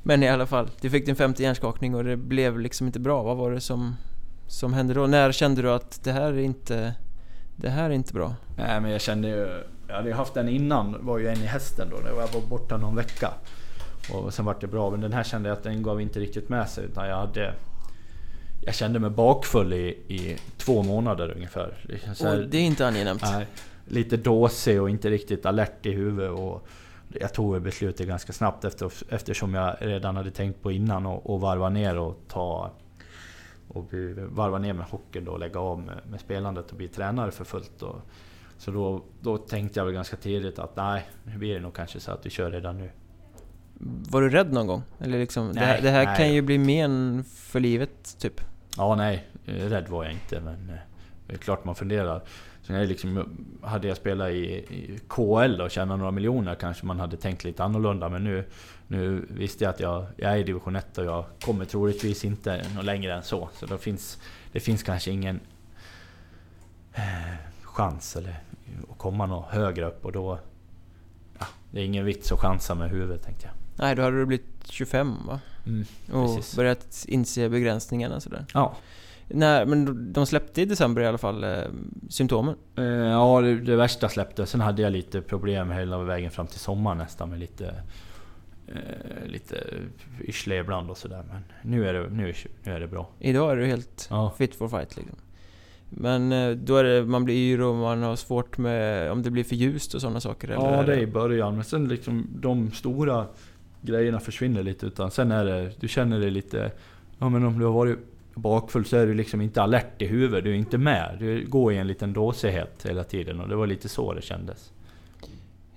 Men i alla fall, du fick din femte hjärnskakning och det blev liksom inte bra. Vad var det som, som hände då? När kände du att det här är inte, det här är inte bra?
Nej men jag kände ju... Jag hade ju haft den innan, var ju en i hästen då. Jag var borta någon vecka. Och sen vart det bra. Men den här kände jag att den gav inte riktigt med sig. Utan jag hade jag kände mig bakfull i, i två månader ungefär.
Så här, det är inte angenämt.
Nej, lite dåsig och inte riktigt alert i huvudet. Och jag tog beslutet ganska snabbt efter, eftersom jag redan hade tänkt på innan att varva ner och ta och varva ner med hockeyn och lägga av med, med, spelandet och bli tränare för fullt. Och, så då, då tänkte jag väl ganska tidigt att nej, nu blir det nog kanske så att vi kör redan nu.
Var du rädd någon gång? Eller liksom, nej, det här, det här kan ju bli men för livet, typ?
Ja, nej. Eh, rädd var jag inte, men eh, det är klart man funderar. Sen är liksom, hade jag spelat i, i KL och tjänat några miljoner kanske man hade tänkt lite annorlunda. Men nu, nu visste jag att jag, jag är i division 1 och jag kommer troligtvis inte något längre än så. Så då finns, det finns kanske ingen eh, chans eller, att komma något högre upp och då... Ja, det är ingen vits att chansa med huvudet tänkte jag.
Nej, då hade du blivit 25 va?
Mm,
Och
precis.
börjat inse begränsningarna sådär.
Ja.
Nej, men de släppte i december i alla fall eh, symptomen.
Eh, ja, det, det värsta släppte. Sen hade jag lite problem hela vägen fram till sommaren nästan med lite... Eh, lite yrsle ibland och sådär. Men nu är, det, nu, nu är det bra.
Idag är du helt
Ja.
fit for fight liksom. Men eh, då är det, man blir yr och man har svårt med om det blir för ljust och sådana saker? eller
Ja, det är i början. Men sen liksom de stora grejerna försvinner lite. Utan sen är det, du känner dig lite... Ja men om du har varit bakfull så är du liksom inte alert i huvudet. Du är inte med. Du går i en liten dåsighet hela tiden. Och det var lite så det kändes.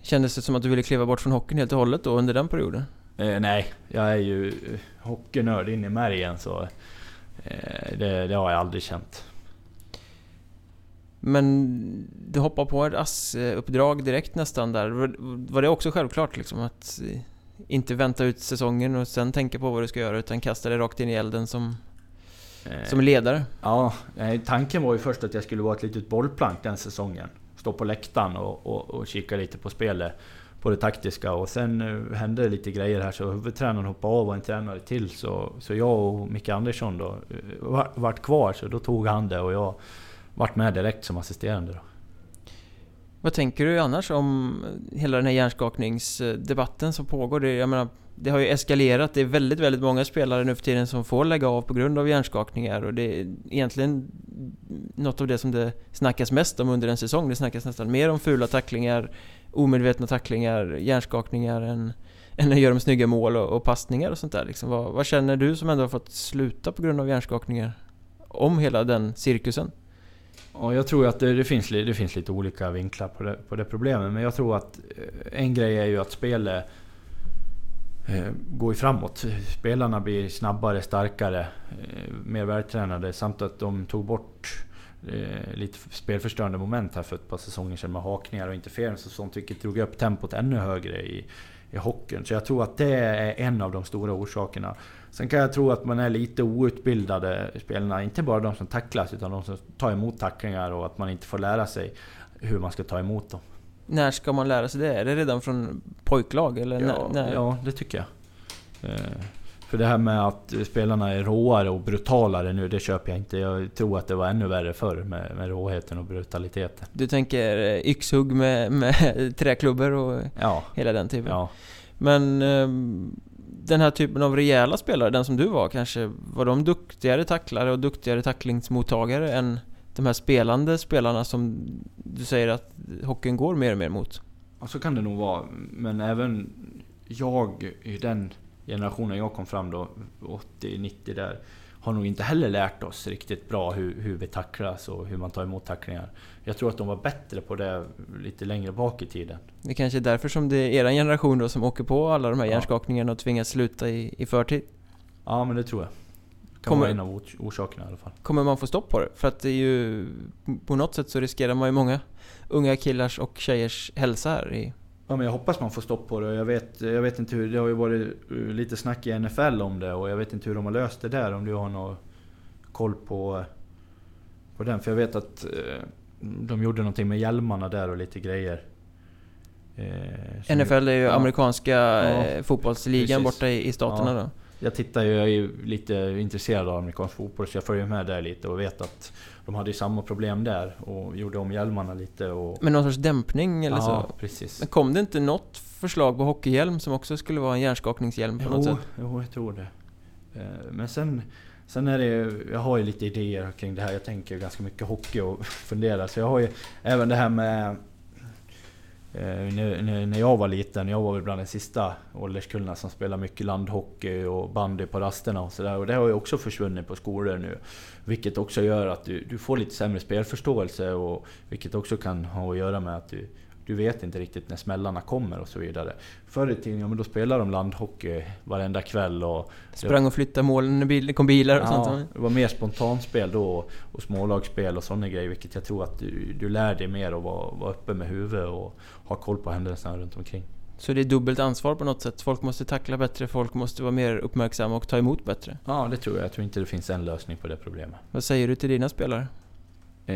Kändes det som att du ville kliva bort från hockeyn helt och hållet då under den perioden?
Eh, nej, jag är ju eh, hockeynörd in i märgen så... Eh, det, det har jag aldrig känt.
Men du hoppar på ett ASS-uppdrag direkt nästan där. Var- Var det också självklart liksom att eh, inte vänta ut säsongen och sen tänka på vad du ska göra utan kasta dig rakt in i elden som,
Eh,
som ledare?
Ja, tanken var ju först att jag skulle vara ett litet bollplank den säsongen. Stå på läktaren och, och, och kika lite på spelet. På det taktiska och sen eh, hände det lite grejer här så huvudtränaren hoppade av och en tränare till. Så, så jag och Micke Andersson då eh, var- vart kvar så då tog han det och jag vart med direkt som assisterande då.
Vad tänker du annars om eh, hela den här hjärnskakningsdebatten som pågår? Det, jag menar, det har ju eskalerat. Det är väldigt, väldigt många spelare nu för tiden som får lägga av på grund av hjärnskakningar och det är egentligen något av det som det snackas mest om under en säsong. Det snackas nästan mer om fula tacklingar, omedvetna tacklingar, hjärnskakningar än, än att göra de snygga mål och, och passningar och sånt där. Liksom, vad, vad känner du som ändå har fått sluta på grund av hjärnskakningar? Om hela den cirkusen?
Och jag tror att det, det, finns, det finns lite olika vinklar på det, på det problemet. Men jag tror att eh, en grej är ju att spelet eh, går ju framåt. Spelarna blir snabbare, starkare, eh, mer vältränade samt att de tog bort eh, lite spelförstörande moment här för ett par säsonger sedan med hakningar och interferens och sånt vilket drog upp tempot ännu högre i, i hockeyn. Så jag tror att det är en av de stora orsakerna. Sen kan jag tro att man är lite outbildade spelarna, inte bara de som tacklas utan de som tar emot tacklingar och att man inte får lära sig hur man ska ta emot dem.
När ska man lära sig det? Är det redan från pojklag? Eller
Ja,
när,
ja, det tycker jag. Eh, För det här med att spelarna är råare och brutalare nu, det köper jag inte. Jag tror att det var ännu värre förr med, med råheten och brutaliteten.
Du tänker eh, yxhugg med, med träklubbor och
Ja,
hela den typen?
ja.
Men ehm, den här typen av rejäla spelare, den som du var kanske, var de duktigare tacklare och duktigare tacklingsmottagare än de här spelande spelarna som du säger att hockeyn går mer och mer mot?
Ja, så kan det nog vara. Men även jag i den generationen jag kom fram då, 80-90 där, har nog inte heller lärt oss riktigt bra hur, hur vi tacklas och hur man tar emot tacklingar. Jag tror att de var bättre på det lite längre bak i tiden.
Det kanske är därför som det är er generation då som åker på alla de här
Ja.
hjärnskakningarna och tvingas sluta i, i förtid.
Ja, men det tror jag. Kan
Kommer-
vara en av ors- orsakerna i alla fall.
Kommer man få stopp på det? För att det är ju... På något sätt så riskerar man ju många unga killars och tjejers hälsa här i...
Ja, men jag hoppas man får stopp på det. Jag vet, jag vet inte hur... Det har ju varit eh, lite snack i NFL om det och jag vet inte hur de har löst det där. Om du har någon koll på, på den. För jag vet att eh, de gjorde någonting med hjälmarna där och lite grejer. Eh,
NFL är ju
ja.
amerikanska
Ja,
eh, fotbollsligan
precis.
borta i, i staterna
Ja.
då.
Jag tittar ju, jag är ju lite intresserad av amerikansk fotboll så jag följer med där lite och vet att de hade ju samma problem där och gjorde om hjälmarna lite och...
Med någon sorts dämpning eller
ja,
så.
precis.
Men kom det inte något förslag på hockeyhjälm som också skulle vara en hjärnskakningshjälm på något
Jo,
sätt?
jo, jag tror det. Eh, Men sen, sen är det jag har ju lite idéer kring det här. Jag tänker ganska mycket hockey och funderar. Så jag har ju även det här med eh, När, när- när jag var liten, jag var väl bland de sista ålderskullarna som spelade mycket landhockey och bandy på rasterna och sådär. Och det har ju också försvunnit på skolor nu. Vilket också gör att du, du får lite sämre spelförståelse och vilket också kan ha att göra med att du, du vet inte riktigt när smällarna kommer och så vidare. Förr i tiden, ja, men då spelade de landhockey varenda kväll och...
Sprang och flyttade målen när det kom bilar och
Ja,
sånt?
det var mer spontanspel då och smålagsspel och sådana grejer. Vilket jag tror att du, du lär dig mer att vara, vara uppe med huvudet och ha koll på händelserna runt omkring.
Så det är dubbelt ansvar på något sätt? Folk måste tackla bättre, folk måste vara mer uppmärksamma och ta emot bättre.
Ja, det tror jag. Jag tror inte det finns en lösning på det problemet.
Vad säger du till dina spelare?
Eh,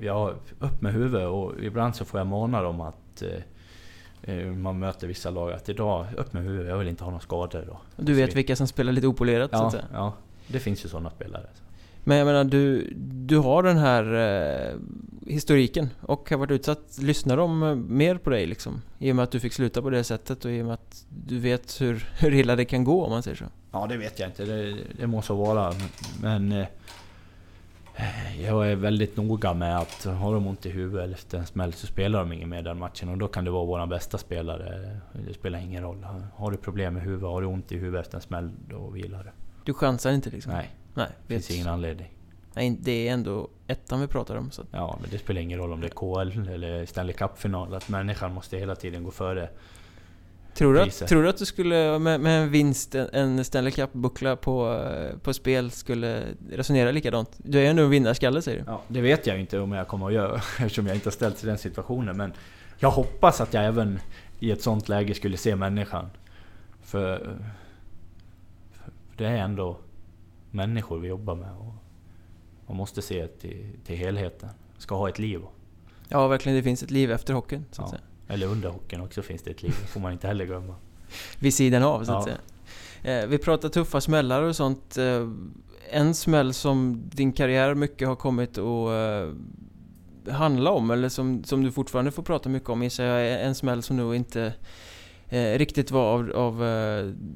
jag- upp med huvudet och ibland så får jag mana dem att, eh, eh, man möter vissa lag att idag, upp med huvudet, jag vill inte ha några skador idag.
Du vet vilka som spelar lite opolerat så
Ja,
att säga.
ja, det finns ju sådana spelare.
Men jag menar, du, du har den här eh, historiken och har varit utsatt. Lyssnar de eh, mer på dig liksom? I och med att du fick sluta på det sättet och i och med att du vet hur, hur illa det kan gå om man säger så.
Ja, det vet jag inte. Det, det må så vara. Men eh, jag är väldigt noga med att har de ont i huvudet efter en smäll så spelar de ingen mer den matchen. Och då kan det vara våran bästa spelare. Det spelar ingen roll. Har du problem med huvudet, har du ont i huvudet efter en smäll, då vilar du.
Du chansar inte liksom?
Nej,
Nej.
det finns ingen anledning.
Nej, det är ändå ettan vi pratar om. Så.
Ja, men det spelar ingen roll om det är KL eller Stanley Cup-final. Att människan måste hela tiden gå före.
Tror, du att, tror du att du skulle med, med en vinst, en- Stanley Cup-buckla på, på spel, skulle resonera likadant? Du är ju ändå en vinnarskalle säger du.
Ja, det vet jag inte om jag kommer att göra eftersom jag inte har ställts i den situationen. Men jag hoppas att jag även i ett sånt läge skulle se människan. För, för det är ändå människor vi jobbar med. Och man måste se till, till helheten. Ska ha ett liv.
Ja, verkligen. Det finns ett liv efter hockeyn, så att
Ja.
säga.
Eller under hockeyn också finns det ett liv. Det får man inte heller glömma.
Vid sidan av, så att
Ja.
säga. Eh, vi pratar tuffa smällar och sånt. Eh, en smäll som din karriär mycket har kommit att eh, handla om, eller som, som du fortfarande får prata mycket om, gissar jag, är en smäll som nog inte eh, riktigt var av, av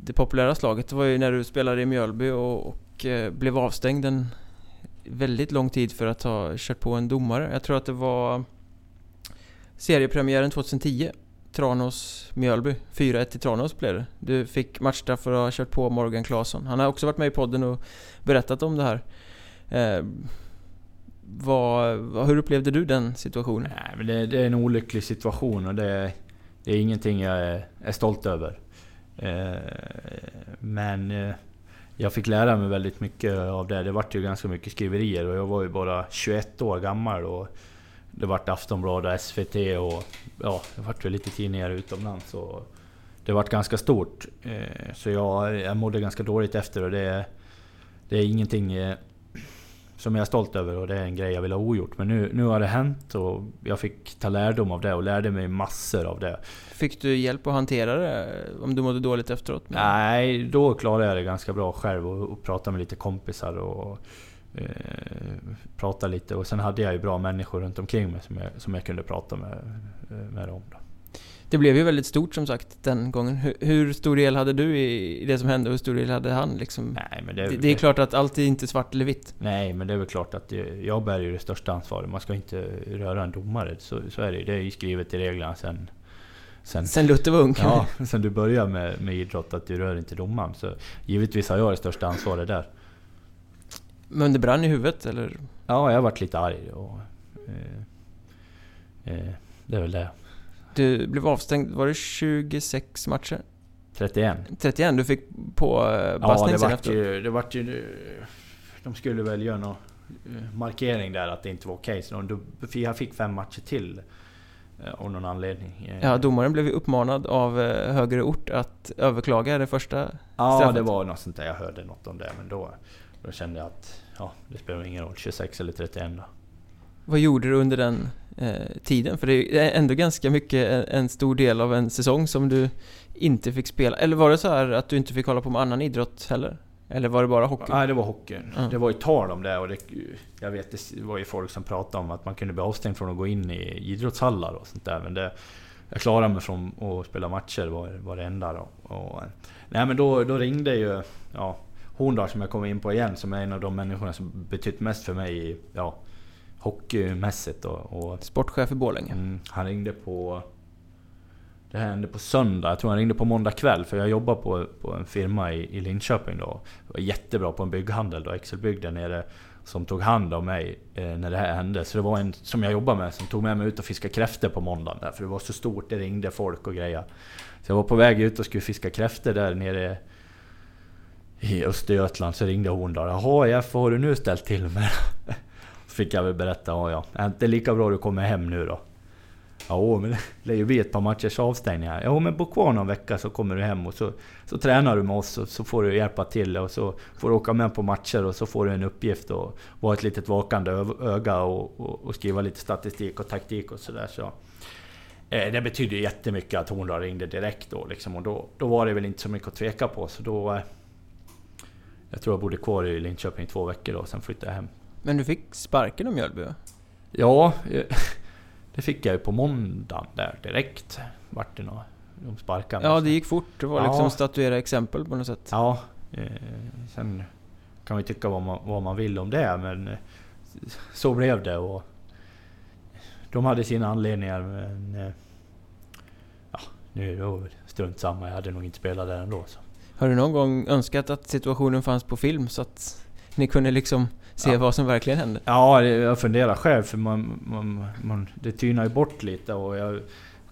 det populära slaget. Det var ju när du spelade i Mjölby och, och eh, blev avstängd en väldigt lång tid för att ha kört på en domare. Jag tror att det var seriepremiären 2010. Tranås-Mjölby. 4-1 till Tranås blev det. Du fick matchstraff för att ha kört på Morgan Claesson. Han har också varit med i podden och berättat om det här. Eh, vad, vad, hur upplevde du den situationen?
Nej, men det, det är en olycklig situation och det, det är ingenting jag är, är stolt över. Eh, men eh, jag fick lära mig väldigt mycket av det. Det vart ju ganska mycket skriverier och jag var ju bara 21 år gammal och det vart Aftonbladet, SVT och ja, det vart väl lite tidningar utomlands. Och det vart ganska stort. Eh, så jag, jag mådde ganska dåligt efter och det, det är ingenting eh, som jag är stolt över och det är en grej jag vill ha ogjort. Men nu, nu har det hänt och jag fick ta lärdom av det och lärde mig massor av det.
Fick du hjälp att hantera det om du mådde dåligt efteråt?
Nej, då klarade jag det ganska bra själv och, och prata med lite kompisar och eh, prata lite. Och sen hade jag ju bra människor runt omkring mig som jag, som jag kunde prata med, eh, med dem. Då.
Det blev ju väldigt stort som sagt den gången. Hur, hur stor del hade du i, i det som hände och hur stor del hade han liksom?
Nej, men
Det, det är klart att allt är inte svart eller vitt.
Nej, men det är väl klart att det, jag bär ju det största ansvaret. Man ska inte röra en domare. Så, så är det ju. Det är ju skrivet i reglerna sen... Sen,
Sen Luther var ung.
ja, sen du börjar med, med idrott, att du rör inte domaren. Så givetvis har jag det största ansvaret där.
Men det brann i huvudet eller?
Ja, jag varit lite arg och... Eh, eh, det är väl det.
Du blev avstängd, var det 26 matcher?
31.
31, du fick på eh,
Ja,
sen efteråt.
ju... Det vart ju de skulle väl göra någon eh, markering där att det inte var okej. Så de, för jag fick fem matcher till. eh, Av någon anledning.
Ja, domaren blev ju uppmanad av högre ort att överklaga det första.
Ja,
straffet.
det var något sånt där. Jag hörde något om det. Men då, då kände jag att ja, det spelar ingen roll. 26 eller 31 då.
Vad gjorde du under den eh, tiden? För det är ändå ganska mycket en, en stor del av en säsong som du inte fick spela. Eller var det så här att du inte fick hålla på med annan idrott heller? Eller var det bara hockey?
Nej, det var hockeyn.
Ja.
Det var ju tal om det och det, jag vet det var ju folk som pratade om att man kunde bli avstängd från att gå in i idrottshallar och sånt där. Men det, jag klarade mig från att spela matcher var, var det enda då. Och, nej men då, då ringde ju ja, Horndal som jag kommer in på igen som är en av de människorna som betytt mest för mig i, ja, hockeymässigt. Och, och
Sportchef i Borlänge.
Mm, han ringde på... Det här hände på söndag, jag tror han ringde på måndag kväll för jag jobbar på, på en firma i, i Linköping då. Jag var jättebra på en bygghandel då, Excelbygg där nere. Som tog hand om mig eh, när det här hände. Så det var en som jag jobbar med som tog med mig ut och fiska kräftor på måndagen där. För det var så stort, det ringde folk och grejer. Så jag var på väg ut och skulle fiska kräftor där nere i Östergötland. Så ringde hon då. Jaha Jeff, vad har du nu ställt till med? Så fick jag väl berätta, ja ja, är inte lika bra du kommer hem nu då? Ja, men det lär ju bli ett par matchers avstängning här. Ja, men bo kvar någon vecka så kommer du hem och så, så tränar du med oss och så får du hjälpa till och så får du åka med på matcher och så får du en uppgift och vara ett litet vakande öga och, och, och skriva lite statistik och taktik och sådär. Så. Eh, det betydde jättemycket att hon ringde direkt då liksom, och då, då var det väl inte så mycket att tveka på så då... Eh, jag tror jag bodde kvar i Linköping i två veckor då, sen flyttade jag hem.
Men du fick sparken av Mjölby?
Ja, det fick jag ju på måndagen där direkt. Vart det något, de sparkade
Ja, det gick fort. Det var
Ja.
liksom statuera exempel på något sätt.
Ja, eh, sen kan ju tycka vad man, vad man vill om det men eh, så blev det och de hade sina anledningar men eh, ja, nu är det strunt samma. Jag hade nog inte spelat där ändå. Så.
Har du någon gång önskat att situationen fanns på film så att ni kunde liksom se
Ja.
vad som verkligen hände?
Ja, jag funderar själv för man, man, man, det tynar ju bort lite och jag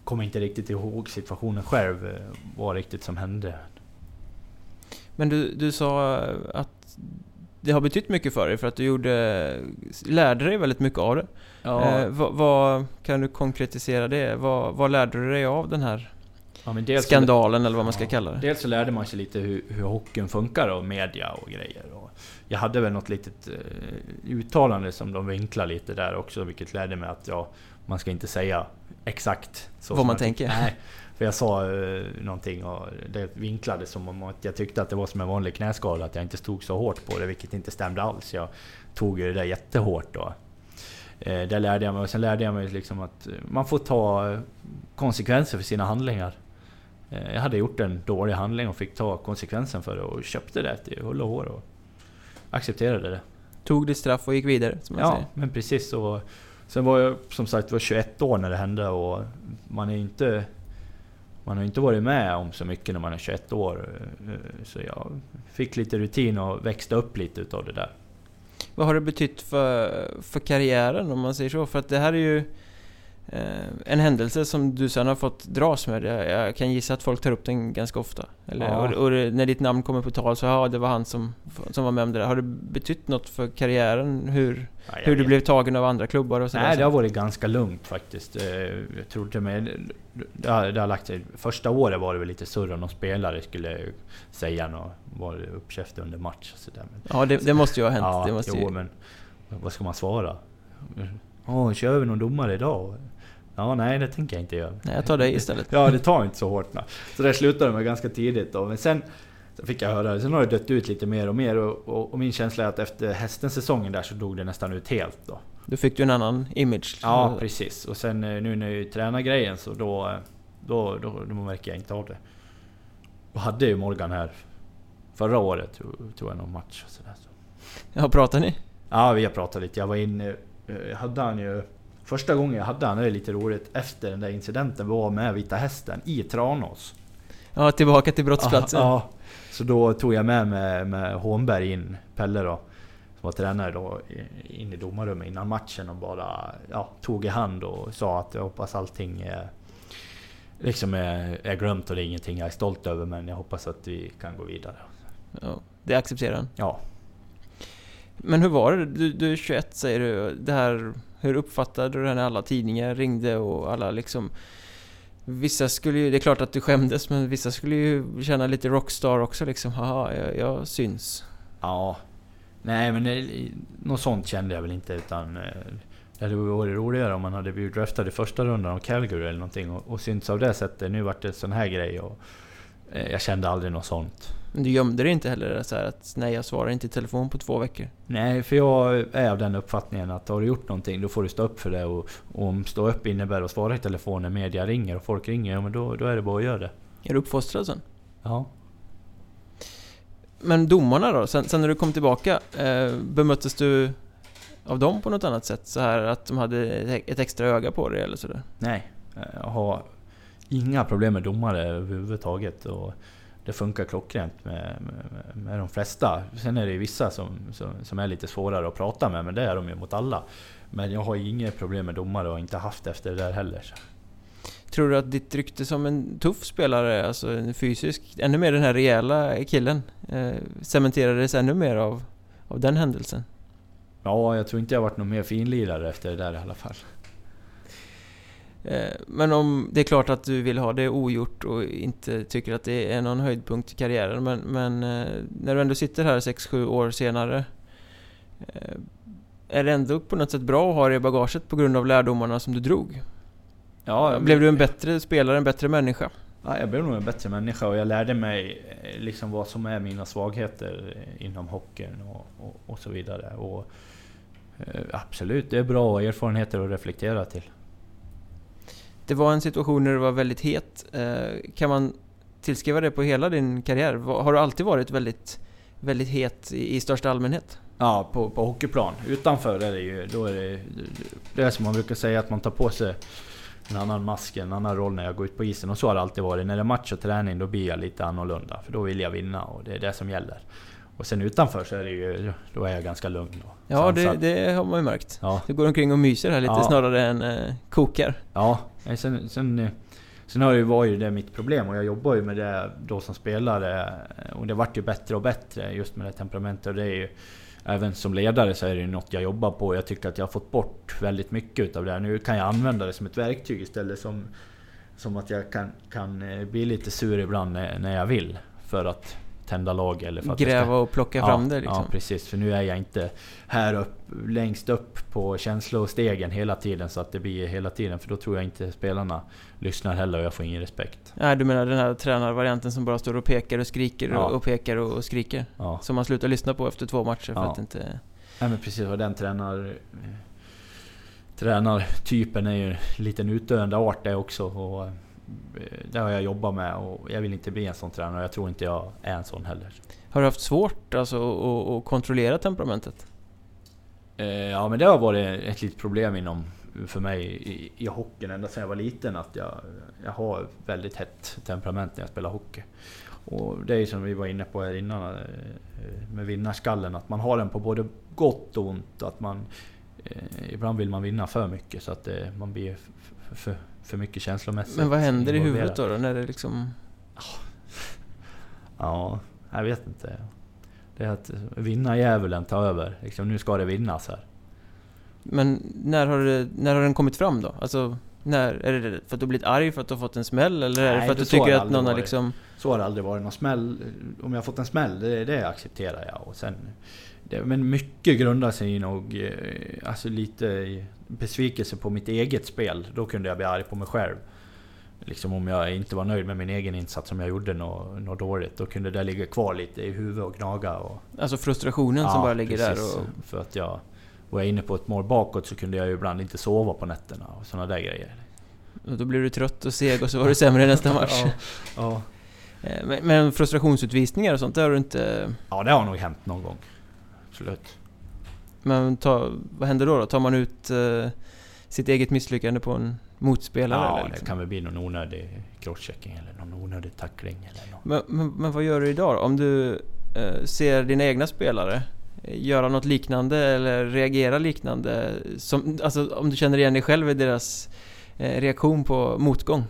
kommer inte riktigt ihåg situationen själv. eh, Vad riktigt som hände.
Men du, du sa att det har betytt mycket för dig för att du gjorde, lärde dig väldigt mycket av det. Eh, vad, vad, kan du konkretisera det? Vad, vad lärde du dig av den här
ja, dels så-
skandalen eller vad man ska
Ja,
kalla det?
Dels så lärde man sig lite hur, hur hockeyn funkar och media och grejer. Och jag hade väl något litet eh, uttalande som de vinklade lite där också, vilket lärde mig att ja, man ska inte säga exakt så
Vad man tänker.
Nej, för jag sa eh, någonting och det vinklade som om att jag tyckte att det var som en vanlig knäskada, att jag inte stod så hårt på det, vilket inte stämde alls. Jag tog ju det där jättehårt då. Eh, det lärde jag mig och sen lärde jag mig liksom att eh, man får ta eh, konsekvenser för sina handlingar. Eh, Jag hade gjort en dålig handling och fick ta konsekvensen för det och köpte det till hull och hår och accepterade det.
Tog ditt straff och gick vidare, som man
Ja,
säger.
men precis så. Sen var jag som sagt var 21 år när det hände och man är inte... Man har inte varit med om så mycket när man är 21 år. eh, Så jag fick lite rutin och växte upp lite utav det där.
Vad har det betytt för, för karriären om man säger så? För att det här är ju en händelse som du sen har fått dras med. Jag, kan gissa att folk tar upp den ganska ofta. Eller,
Ja.
och, och när ditt namn kommer på tal så ja, det var han som, som var med om det där. Har det betytt något för karriären? Hur,
jag
hur du blev tagen av andra klubbar och sådär?
Nej, det har varit ganska lugnt faktiskt. Eh, Jag tror till och med... Det har, det har lagt sig. Första året var det väl lite surr om någon spelare skulle säga något. Var uppkäftig under match och sådär.
Ja, det, det måste ju ha hänt.
ja,
det måste
jo,
ju,
men vad ska man svara? Åh, kör vi någon domare idag? Ja, nej det tänker jag inte göra.
nej, jag tar dig istället.
Ja, det tar inte så hårt. Nej. Så det slutade med ganska tidigt då. Men sen så fick jag höra, sen har det dött ut lite mer och mer. Och, och, och min känsla är att efter hästen-säsongen där så dog det nästan ut helt då.
Då fick du en annan image.
Ja, precis. Och sen eh, nu när jag tränar grejen så då, eh, då, då, då märker jag inte av det. Och hade ju Morgan här förra året, tror, jag, någon match och sådär. Så.
Ja, pratar ni?
Ja, vi har pratat lite. Jag var inne... eh, Jag hade han ju... Första gången jag hade han, det är lite roligt, efter den där incidenten var med Vita Hästen i Tranås.
Ja, tillbaka till brottsplatsen.
Ja, ja. Så då tog jag med med, med Hånberg in, Pelle då, som var tränare då, in i domarrummet innan matchen och bara ja, tog i hand och sa att jag hoppas allting är, liksom är, är glömt och det är ingenting jag är stolt över men jag hoppas att vi kan gå vidare.
Ja, det accepterar han.
Ja,
Men hur var det? Du, du är 21 säger du. Det här, hur uppfattade du det när alla tidningar ringde och alla liksom... Vissa skulle ju... Det är klart att du skämdes men vissa skulle ju känna lite rockstar också liksom. Haha, jag, jag syns.
Ja. Nej men det, något sånt kände jag väl inte utan... Eh, det hade varit roligare om man hade blivit draftad i första rundan av Calgary eller någonting och, och synts av det sättet. Nu vart det sån här grej och... eh, Jag kände aldrig något sånt.
Men du gömde dig inte heller så här att nej, jag svarar inte i telefon på två veckor.
Nej, för jag är av den uppfattningen att har du gjort någonting då får du stå upp för det och, och om stå upp innebär att svara i telefon när media ringer och folk ringer, ja men då, då är det bara att göra det.
Är du uppfostrad sen?
Ja.
Men domarna då? Sen, sen när du kom tillbaka, eh, bemöttes du av dem på något annat sätt? Så här att de hade ett, extra öga på dig eller sådär?
Nej, jag har inga problem med domare överhuvudtaget. Och det funkar klockrent med, med, med de flesta. Sen är det ju vissa som, som, som är lite svårare att prata med, men det är de ju mot alla. Men jag har inget problem med domare och inte haft efter det där heller.
Tror du att ditt rykte som en tuff spelare, alltså en fysisk, ännu mer den här rejäla killen, eh, cementerades ännu mer av, av den händelsen?
Ja, jag tror inte jag varit någon mer finlirare efter det där i alla fall.
Eh, men om det är klart att du vill ha det ogjort och inte tycker att det är någon höjdpunkt i karriären, men, men eh, när du ändå sitter här 6-7 år senare, eh, är det ändå på något sätt bra att ha det i bagaget på grund av lärdomarna som du drog?
Ja,
Blev du en bättre spelare, en bättre människa?
Ja, jag blev nog en bättre människa och jag lärde mig liksom vad som är mina svagheter inom hockeyn och, och, och så vidare. Och, absolut, det är bra erfarenheter att reflektera till.
Det var en situation när du var väldigt het. Eh, kan man tillskriva det på hela din karriär? Har du alltid varit väldigt, väldigt het i, i största allmänhet?
Ja, på, på hockeyplan. Utanför är det ju... Då är det, det är som man brukar säga att man tar på sig en annan mask, en annan roll när jag går ut på isen. Och så har det alltid varit. När det är match och träning då blir jag lite annorlunda. För då vill jag vinna och det är det som gäller. Och sen utanför så är det ju... Då är jag ganska lugn
Ja, det, det har man ju märkt.
Ja,
Du går omkring och myser här lite
Ja.
snarare än eh, kokar.
Ja, sen, sen, eh, sen har det ju varit det mitt problem och jag jobbar ju med det då som spelare och det vart ju bättre och bättre just med det temperamentet och det är ju Även som ledare så är det ju något jag jobbar på. Jag tycker att jag har fått bort väldigt mycket utav det. Nu kan jag använda det som ett verktyg istället som Som att jag kan, kan eh, bli lite sur ibland när, när jag vill. För att tända lag eller för att jag ska-
Gräva och plocka fram det liksom.
Ja precis, för nu är jag inte här upp, längst upp på känslostegen hela tiden så att det blir hela tiden för då tror jag inte spelarna lyssnar heller och jag får ingen respekt.
Nej, du menar den här tränarvarianten som bara står och pekar och skriker
Ja.
och, pekar och, skriker?
Ja,
Som man slutar lyssna på efter två matcher för
Ja.
att inte...
Nej, men precis och den tränar... Tränartypen är ju en liten utdöende art det också och det har jag jobbat med och jag vill inte bli en sån tränare och jag tror inte jag är en sån heller.
Har du haft svårt alltså att, att kontrollera temperamentet?
Eh, Ja men det har varit ett litet problem inom för mig i, i hockeyn ända sedan jag var liten att jag, jag har väldigt hett temperament när jag spelar hockey. Och det är som vi var inne på här innan eh, med vinnarskallen att man har den på både gott och ont. Att man, eh, ibland vill man vinna för mycket så att man blir f- f- för, för mycket känslomässigt
Men vad händer i huvudet då, då när det liksom...
Ja, jag vet inte. Det är att vinna djävulen tar över. Liksom, nu ska det vinnas här.
Men när har, det, när har den kommit fram då? Alltså, när? Är det för att du blivit arg för att du har fått en smäll? Eller är det
Nej,
för att du tycker att någon har liksom...
Så har det aldrig varit. Någon smäll, om jag har fått en smäll, det, det accepterar jag. Och sen, det, men mycket grundar sig nog eh, alltså lite i besvikelse på mitt eget spel. Då kunde jag bli arg på mig själv. Liksom om jag inte var nöjd med min egen insats, om jag gjorde något, något dåligt. Då kunde det ligga kvar lite i huvudet och gnaga. Och,
Alltså frustrationen som bara ligger
precis.
där och...
För att jag var inne på ett mål bakåt så kunde jag ju ibland inte sova på nätterna och sådana där grejer.
och Då blir du trött och seg och så var du sämre nästa match.
Ja, ja.
Eh, Men, men frustrationsutvisningar och sånt, det har du inte...
ja, det har nog hänt någon gång. Absolut.
Men ta, vad händer då? då? Tar man ut eh, sitt eget misslyckande på en motspelare?
Ja,
eller
det
liksom?
kan väl bli någon onödig crosschecking eller någon onödig tackling eller något.
men, men, men vad gör du idag då? Om du eh, ser dina egna spelare eh, göra något liknande eller reagera liknande? Som, alltså om du känner igen dig själv i deras eh, reaktion på motgång?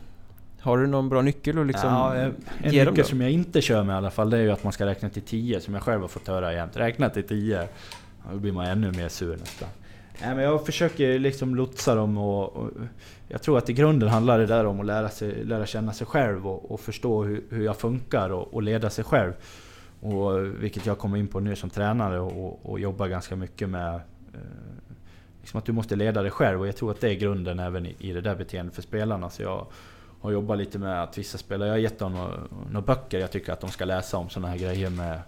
Har du någon bra nyckel och liksom
ja, en nyckel
då?
som jag inte kör med i alla fall, det är ju att man ska räkna till 10 som jag själv har fått höra jämt. Räkna till 10. Då blir man ännu mer sur nästan. Nej, men jag försöker liksom lotsa dem och, och jag tror att i grunden handlar det där om att lära, sig, lära känna sig själv och, och förstå hur, hur jag funkar och, och leda sig själv. Och, vilket jag kommer in på nu som tränare och, och jobbar ganska mycket med. Eh, liksom att du måste leda dig själv och jag tror att det är grunden även i, i det där beteendet för spelarna. Så jag har jobbat lite med att vissa spelare, jag har gett dem några, några böcker jag tycker att de ska läsa om sådana här grejer med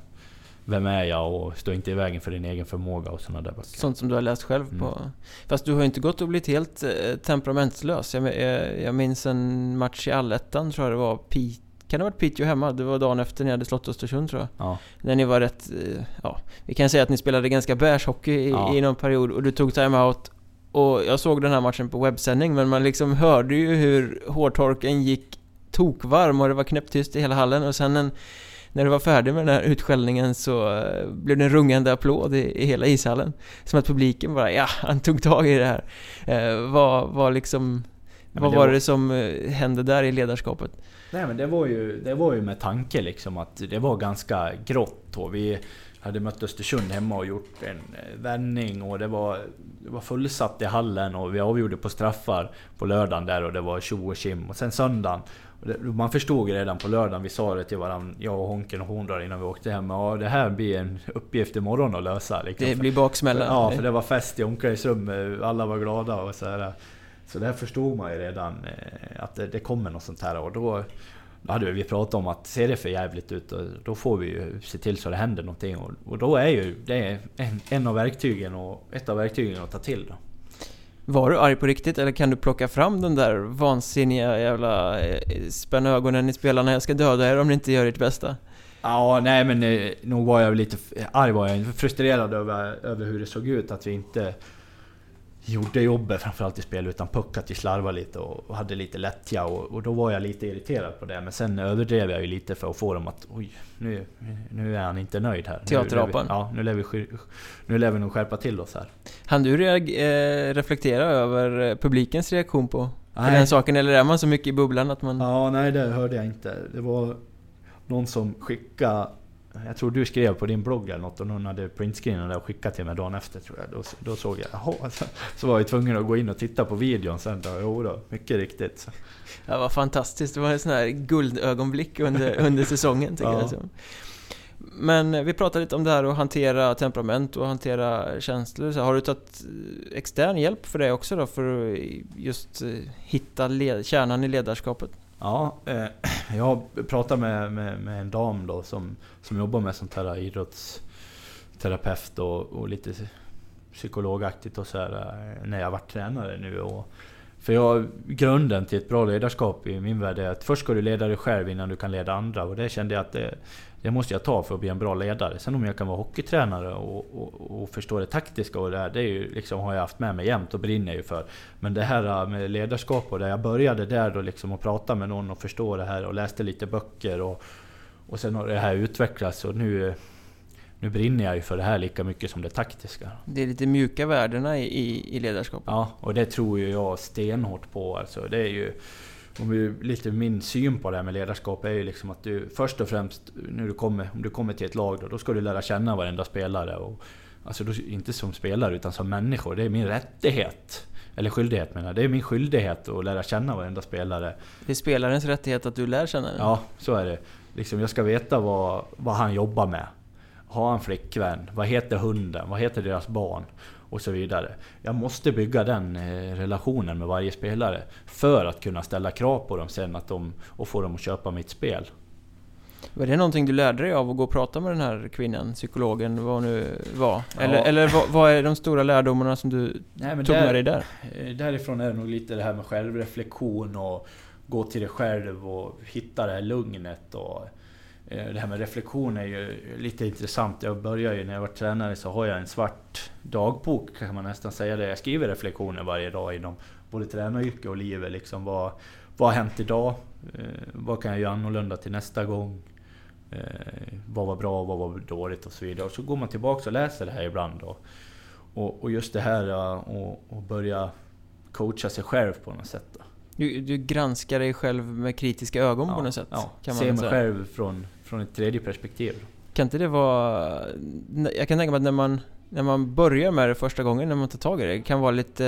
Vem är jag och stå inte i vägen för din egen förmåga och sådana där böcker.
Sånt som du har läst själv
Mm.
på... Fast du har ju inte gått och blivit helt eh, temperamentlös. Jag, jag, jag minns en match i Allettan tror jag det var. Pete, kan det ha varit Piteå hemma? Det var dagen efter ni hade slått Östersund tror jag.
Ja,
När ni var rätt... eh, Ja, vi kan säga att ni spelade ganska beige hockey i,
Ja.
i någon period och du tog timeout. Och jag såg den här matchen på webbsändning men man liksom hörde ju hur hårtorken gick tokvarm och det var knäpptyst i hela hallen och sen en, när du var färdig med den här utskällningen så eh, blev det en rungande applåd i, i hela ishallen. Som att publiken bara ja, han tog tag i det här. Eh, vad, vad liksom... vad
det
var
var-
det som eh, hände där i ledarskapet?
Nej men det var ju, det var ju med tanke liksom att det var ganska grått och vi hade mött Östersund hemma och gjort en eh, vändning och det var, det var fullsatt i hallen och vi avgjorde på straffar på lördagen där och det var tjo och tjim. Och sen söndagen, det, man förstod redan på lördagen, vi sa det till varandra, jag och Honken och Horndal innan vi åkte hem. Ja det här blir en uppgift imorgon att lösa. Liksom.
Det blir baksmälla.
Ja, för det var fest i omklädningsrummet, alla var glada och så här. Så där förstod man ju redan att det, det kommer något sånt här och då då hade vi pratat om att ser det för jävligt ut, då får vi ju se till så det händer någonting. Och, och då är ju det en, en av verktygen och ett av verktygen att ta till. Då.
Var du arg på riktigt eller kan du plocka fram den där vansinniga jävla eh, spänna ögonen i spelarna, jag ska döda er om ni inte gör ert bästa?
Ja, nej men eh, nog var jag lite arg var jag, frustrerad över, över hur det såg ut, att vi inte gjorde jobbet framförallt i spel utan puck, att vi slarvade lite och hade lite lättja och, och, då var jag lite irriterad på det. Men sen överdrev jag ju lite för att få dem att oj, nu, nu är han inte nöjd här.
Teaterapan?
Ja, nu lär, vi, nu lär vi nog skärpa till oss här.
Han du reag- eh, reflektera över eh, publikens reaktion på, på den saken? Eller är man så mycket i bubblan att man...
Ja, nej det hörde jag inte. Det var någon som skickade jag tror du skrev på din blogg eller något och någon hade printscreenat det och skickat till mig dagen efter tror jag. Då, då såg jag, jaha. Så var jag tvungen att gå in och titta på videon sen då. Jo då, mycket riktigt. Så.
Ja, vad fantastiskt. Det var en sån här guldögonblick under, under säsongen tycker ja. jag. Men vi pratade lite om det här att hantera temperament och hantera känslor. Så har du tagit extern hjälp för det också då? För att just eh, hitta kärnan i ledarskapet?
Ja, eh, jag pratade med, med, med, en dam då som, som jobbar med sånt här idrottsterapeut och, och lite psykologaktigt och så här, eh, när jag varit tränare nu. Och, för jag, grunden till ett bra ledarskap i min värld är att först ska du leda dig själv innan du kan leda andra. Och det kände jag att det, det måste jag ta för att bli en bra ledare. Sen om jag kan vara hockeytränare och, och, och förstå det taktiska och det här, det är ju liksom, har jag haft med mig jämt och brinner ju för. Men det här med ledarskap och det, jag började där då liksom att prata med någon och förstå det här och läste lite böcker och, och sen har det här utvecklats och nu nu brinner jag ju för det här lika mycket som det taktiska.
Det är lite mjuka värdena i, i ledarskap.
Ja, och det tror ju jag stenhårt på. Alltså, det är ju om vi, lite min syn på det här med ledarskap är ju liksom att du först och främst, när du kommer, om du kommer till ett lag då, då ska du lära känna varenda spelare. Och, alltså då, inte som spelare utan som människor. Det är min rättighet. Eller skyldighet menar jag. Det är min skyldighet att lära känna varenda spelare.
Det är spelarens rättighet att du lär känna den?
Ja, så är det. Liksom, jag ska veta vad, vad han jobbar med. Har han flickvän? Vad heter hunden? Vad heter deras barn? Och så vidare. Jag måste bygga den eh, relationen med varje spelare för att kunna ställa krav på dem sen att de, och få dem att köpa mitt spel.
Var det någonting du lärde dig av att gå och prata med den här kvinnan, psykologen, vad hon nu var? Eller, ja. eller vad, vad, är de stora lärdomarna som du Nej, tog där, med dig där?
Eh, därifrån är det nog lite det här med självreflektion och gå till dig själv och hitta det här lugnet och det här med reflektion är ju lite intressant. Jag börjar ju när jag var tränare så har jag en svart dagbok kan man nästan säga det. Jag skriver reflektioner varje dag inom både tränaryrke och livet. Liksom vad, vad har hänt idag? Eh, vad kan jag göra annorlunda till nästa gång? Eh, vad var bra? Vad var dåligt? Och så vidare. Och så går man tillbaka och läser det här ibland. Då. Och, och just det här att börja coacha sig själv på något sätt. Då.
Du, du granskar dig själv med kritiska ögon
ja,
på något sätt?
Ja, kan man ser mig själv från, från ett tredje perspektiv.
Kan inte det vara... Jag kan tänka mig att när man, när man börjar med det första gången, när man tar tag i det, det kan vara lite...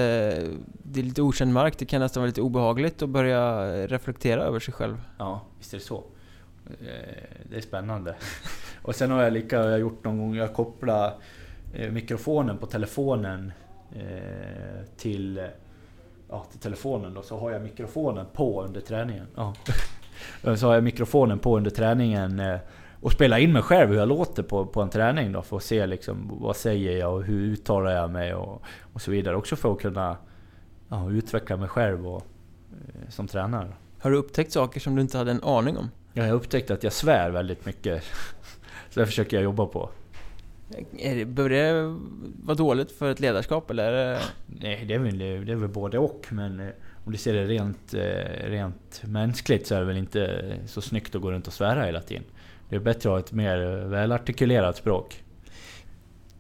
Det är lite okänd mark, det kan nästan vara lite obehagligt att börja reflektera över sig själv.
Ja, visst är det så. Eh, det är spännande. Och sen har jag lika jag gjort någon gång, jag kopplar eh, mikrofonen på telefonen eh, till ja, till telefonen då, så har jag mikrofonen på under träningen. Ja. så har jag mikrofonen på under träningen eh, och spelar in mig själv hur jag låter på, på en träning då för att se liksom vad säger jag och hur uttalar jag mig och, och så vidare. Också för att kunna ja, utveckla mig själv och, eh, som tränare.
Har du upptäckt saker som du inte hade en aning om?
Ja, jag har upptäckt att jag svär väldigt mycket. Så det försöker jag jobba på.
Bör det vara dåligt för ett ledarskap eller?
Nej, det är väl, det är väl både och. Men eh, om du ser det rent, eh, rent mänskligt så är det väl inte så snyggt att gå runt och svära hela tiden. Det är bättre att ha ett mer välartikulerat språk.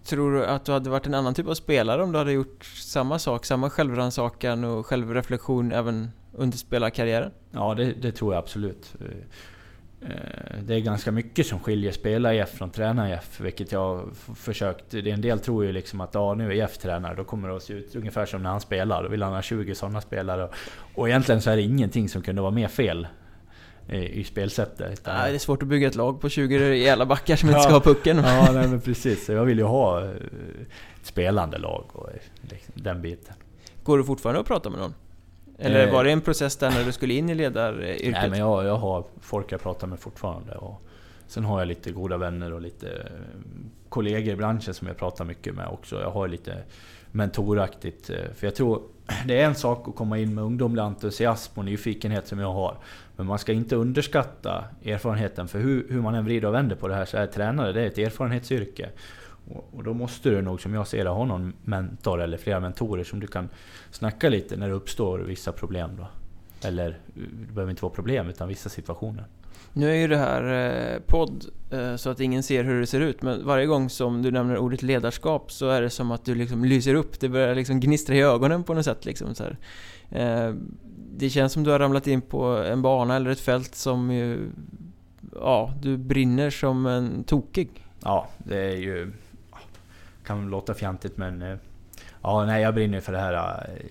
Tror du att du hade varit en annan typ av spelare om du hade gjort samma sak? Samma självrannsakan och självreflektion även under spelarkarriären?
Ja, det, det tror jag absolut. Eh, det är ganska mycket som skiljer spela IF från träna IF, vilket jag försökt... Det en del tror ju liksom att ja, nu är IF tränare, då kommer det att se ut ungefär som när han spelar. Då vill han ha 20 sådana spelare. Och egentligen så är det ingenting som kunde vara mer fel i spelsättet.
Nej, det är svårt att bygga ett lag på 20 rejäla backar som inte ska ha pucken.
ja, nej, men precis. Jag vill ju ha ett spelande lag och liksom den biten.
Går det fortfarande att prata med någon? Eller
Eh.
var det en process där när du skulle in i ledaryrket?
Nej men jag, jag har folk jag pratar med fortfarande. Och sen har jag lite goda vänner och lite eh, kollegor i branschen som jag pratar mycket med också. Jag har lite mentoraktigt. eh, För jag tror det är en sak att komma in med ungdomlig entusiasm och nyfikenhet som jag har. Men man ska inte underskatta erfarenheten. För hur, hur man än vrider och vänder på det här så är tränare det är ett erfarenhetsyrke. Och, då måste du nog som jag ser det ha någon mentor eller flera mentorer som du kan snacka lite när det uppstår vissa problem. Då. Eller det behöver inte vara problem utan vissa situationer.
Nu är ju det här eh, podd, eh, så att ingen ser hur det ser ut. Men varje gång som du nämner ordet ledarskap så är det som att du liksom lyser upp. Det börjar liksom gnistra i ögonen på något sätt. Liksom, så här. Eh, det känns som du har ramlat in på en bana eller ett fält som ju... Ja, du brinner som en tokig.
Ja, det är ju... Kan låta fjantigt men... eh, Ja, nej jag brinner för det här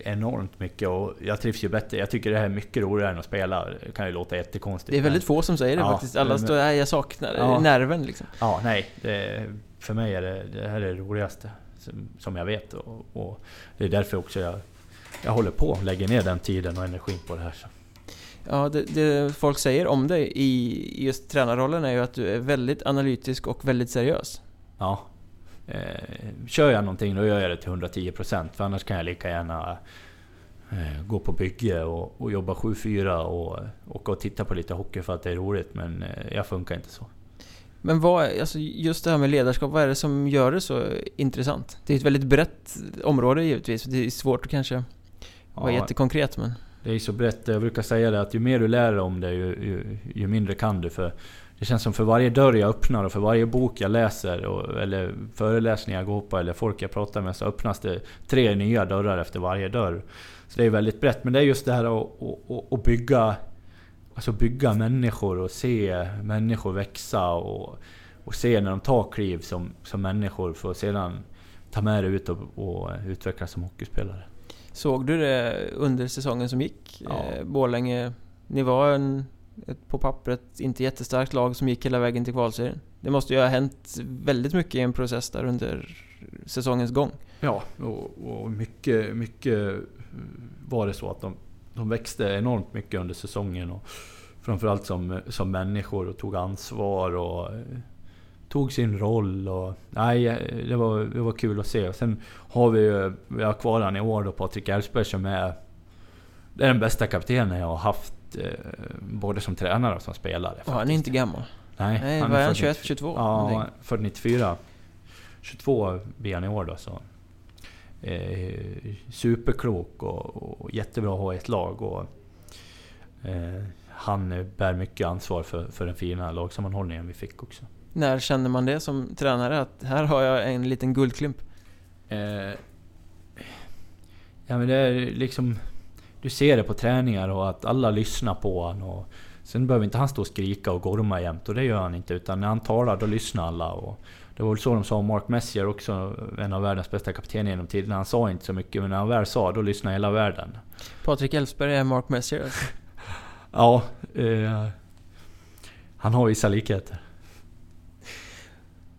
eh, enormt mycket och jag trivs ju bättre. Jag tycker det här är mycket roligare än att spela. Det kan ju låta jättekonstigt.
Det är väldigt få som säger det
Ja,
faktiskt. Alla
men-
står där, jag saknar
Ja.
nerven liksom.
Men, ja, nej. Det, för mig är det, det här är det roligaste som, som jag vet. Och, och det är därför också jag, jag håller på och lägger ner den tiden och energin på det här. Så.
Ja, det, det folk säger om dig i just tränarrollen är ju att du är väldigt analytisk och väldigt seriös.
Ja. Eh, kör jag någonting då gör jag det till 110% för annars kan jag lika gärna eh, gå på bygge och, och jobba 7-4 och åka och titta på lite hockey för att det är roligt men eh, jag funkar inte så.
Men vad, alltså just det här med ledarskap, vad är det som gör det så intressant? Det är ett väldigt brett område givetvis, det är svårt att kanske vara
Ja,
jättekonkret men...
det är så brett, jag brukar säga det att ju mer du lär dig om det ju, ju, ju mindre kan du. För det känns som för varje dörr jag öppnar och för varje bok jag läser och, eller föreläsningar jag går på eller folk jag pratar med så öppnas det tre nya dörrar efter varje dörr. Så det är väldigt brett. Men det är just det här att, att, att, bygga Alltså bygga människor och se människor växa och, och se när de tar kliv som, som människor för att sedan ta med det ut och, och utvecklas som hockeyspelare.
Såg du det under säsongen som gick?
Ja.
Eh, Borlänge, ni var en, ett, på pappret inte jättestarkt lag som gick hela vägen till kvalserien. Det måste ju ha hänt väldigt mycket i en process där under säsongens gång.
Ja, och, och mycket, mycket var det så att de, de växte enormt mycket under säsongen. Och framförallt som, som människor och tog ansvar och eh, tog sin roll. Och, nej, det var, det var kul att se. Och sen har vi ju, vi har kvar han i år då, Patrik Elfsberg som är, det är den bästa kaptenen jag har haft. Eh, både som tränare och som spelare.
Och han är
faktiskt.
inte gammal.
Nej,
Nej,
han
vad är han?
född
21,
90
22?
Ja, född 94. 22 blir han i år då. Så. Eh, superklok och, och jättebra att ha ett lag. Och, eh, han bär mycket ansvar för, för den fina lagsammanhållningen vi fick också.
När känner man det som tränare? Att här har jag en liten guldklimp?
Eh, ja men det är liksom... Du ser det på träningar och att alla lyssnar på honom. Och sen behöver inte han stå och skrika och gorma jämt och det gör han inte. Utan när han talar då lyssnar alla. Och det var väl så de sa om Mark Messier också, en av världens bästa kaptener genom tiden. Han sa inte så mycket men när han väl sa då lyssnade hela världen.
Patrik Elfsberg är Mark Messier alltså.
Ja, eh, han har vissa likheter.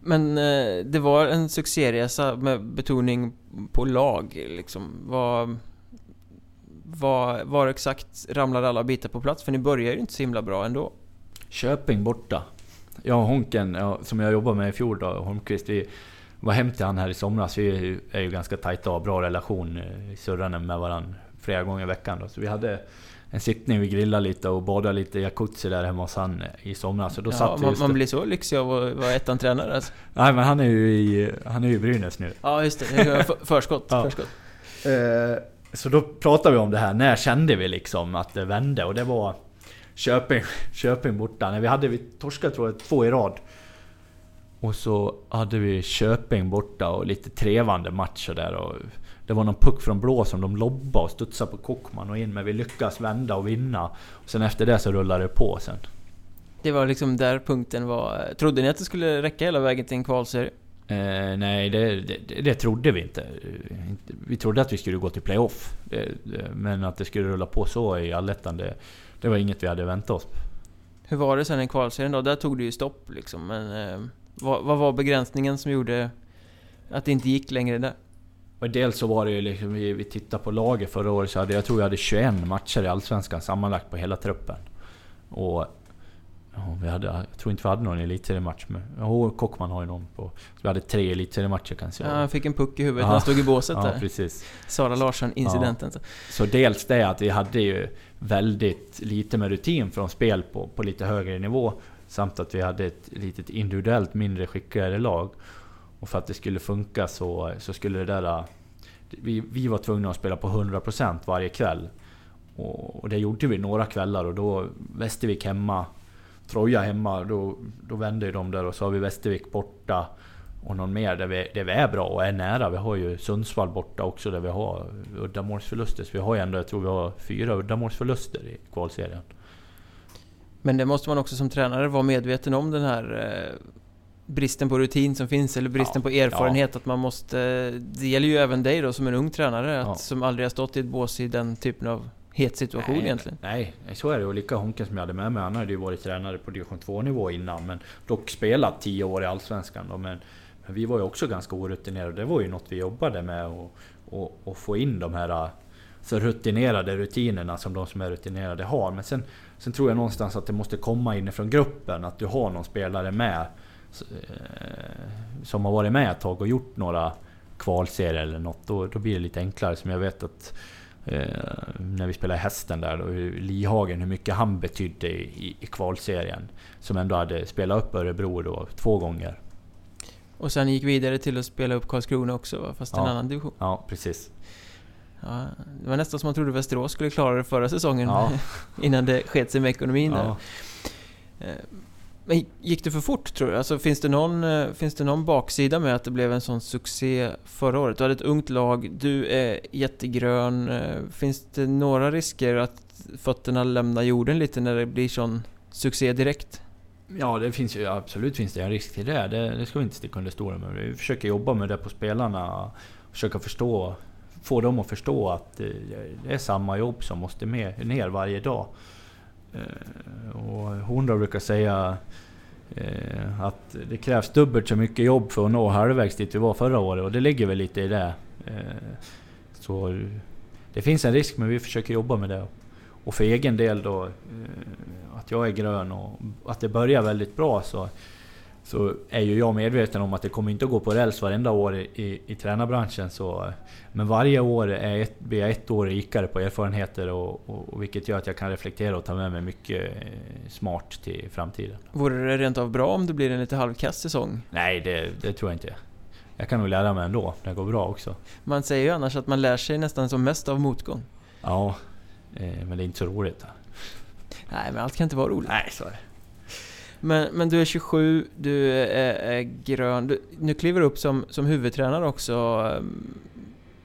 Men eh, det var en succéresa med betoning på lag liksom. Vad... Var, var exakt ramlade alla bitar på plats? För ni börjar ju inte så himla bra ändå.
Köping borta. Jag och Honken, som jag jobbade med i fjol då, Holmqvist, vi var hem till han här i somras. Vi är ju, är ju ganska tajta och har bra relation eh, i Surranen med varandra flera gånger i veckan. Då. Så vi hade en sittning, vi grillade lite och badade lite i jacuzzi där hemma hos han eh, i somras. Och då
Ja,
satt vi
man,
just
man blir så lyxig av att vara ettan-tränare alltså.
Nej men han är ju i, han är ju i Brynäs nu.
Ja, just det. Förskott.
Ja.
förskott.
Eh, så då pratade vi om det här, när kände vi liksom att det vände? Och det var Köping, Köping borta. När vi hade, vi torskade tror jag två i rad. Och så hade vi Köping borta och lite trevande matcher där. Och det var någon puck från blå som de lobbade och studsade på Kockman och in. Men vi lyckas vända och vinna. Och sen efter det så rullade det på sen.
Det var liksom där punkten var. Trodde ni att det skulle räcka hela vägen till en kvalserie?
Eh, nej, det, det, det trodde vi inte. Vi trodde att vi skulle gå till playoff. Det, men att det skulle rulla på så i allettan, det, det var inget vi hade väntat oss.
Hur var det sen i kvalserien då? Där tog det ju stopp liksom. Men eh, vad, vad var begränsningen som gjorde att det inte gick längre där?
och dels så var det ju liksom, vi, vi tittade på laget förra året så hade jag tror jag hade 21 matcher i Allsvenskan sammanlagt på hela truppen. Och Vi hade, jag tror inte vi hade någon elitseriematch. Oh, Kockman har ju någon på... Vi hade tre elitseriematcher kanske.
Ja, han fick en puck i huvudet när han stod i båset
ja,
där.
precis.
Sara Larsson-incidenten. Ja.
Så dels det att vi hade ju väldigt lite med rutin från spel på, på lite högre nivå. Samt att vi hade ett litet individuellt mindre skickligare lag. Och för att det skulle funka så, så skulle det där... Vi, vi var tvungna att spela på 100% varje kväll. Och, och det gjorde vi några kvällar och då Västervik hemma Troja hemma, då, då vände de där och så har vi Västervik borta. Och någon mer där vi, där vi är bra och är nära. Vi har ju Sundsvall borta också där vi har uddamålsförluster. Så vi har ju ändå, jag tror vi har fyra uddamålsförluster i kvalserien.
Men det måste man också som tränare vara medveten om den här eh, bristen på rutin som finns eller bristen ja, på erfarenhet. Ja. Att man måste... Det gäller ju även dig då som en ung tränare, att, ja. som aldrig har stått i ett bås i den typen av het situation
nej,
egentligen.
Nej, så är det. Och lika Honken som jag hade med mig, han hade ju varit tränare på division 2 nivå innan. Men dock spelat 10 år i Allsvenskan. Då, men, men, vi var ju också ganska orutinerade. Det var ju något vi jobbade med. Och, och, och få in de här så rutinerade rutinerna som de som är rutinerade har. Men sen, sen tror jag någonstans att det måste komma inifrån gruppen. Att du har någon spelare med eh, som har varit med ett tag och gjort några kvalserier eller något. Då, då blir det lite enklare. Som jag vet att när vi spelade hästen där, och Lihagen, hur mycket han betydde i, i kvalserien. Som ändå hade spelat upp Örebro då två gånger.
Och sen gick vidare till att spela upp Karlskrona också, fast ja. en annan division.
Ja, precis.
Ja, det var nästan som man trodde Västerås skulle klara det förra säsongen, ja. innan det sket sig med ekonomin där. Men gick det för fort tror du? Alltså, finns, det någon, eh, finns det någon baksida med att det blev en sån succé förra året? Du hade ett ungt lag, du är jättegrön. Eh, finns det några risker att fötterna lämnar jorden lite när det blir sån succé direkt?
Ja, det finns ju absolut finns det en risk till det. Det, det ska vi inte sticka under stolen med. Vi försöker jobba med det på spelarna. Försöka förstå, få dem att förstå att eh, det är samma jobb som måste med, ner varje dag. Eh, och Horndal brukar säga eh, att det krävs dubbelt så mycket jobb för att nå halvvägs dit vi var förra året och det ligger väl lite i det. Eh, så det finns en risk men vi försöker jobba med det. Och för egen del då, att jag är grön och att det börjar väldigt bra så så är ju jag medveten om att det kommer inte att gå på räls varenda år i, i, i tränarbranschen. Så, men varje år är ett, blir jag ett år rikare på erfarenheter och, och, och, vilket gör att jag kan reflektera och ta med mig mycket eh, smart till framtiden.
Vore det rent av bra om det blir en lite halvkass säsong?
Nej, det, det tror jag inte. Jag kan nog lära mig ändå, det går bra också.
Man säger ju annars att man lär sig nästan som mest av motgång.
Ja, eh, men det är inte så roligt.
Nej, men allt kan inte vara roligt.
Nej, så är det.
Men, men du är 27, du är, är grön. Du, nu kliver du upp som, som huvudtränare också.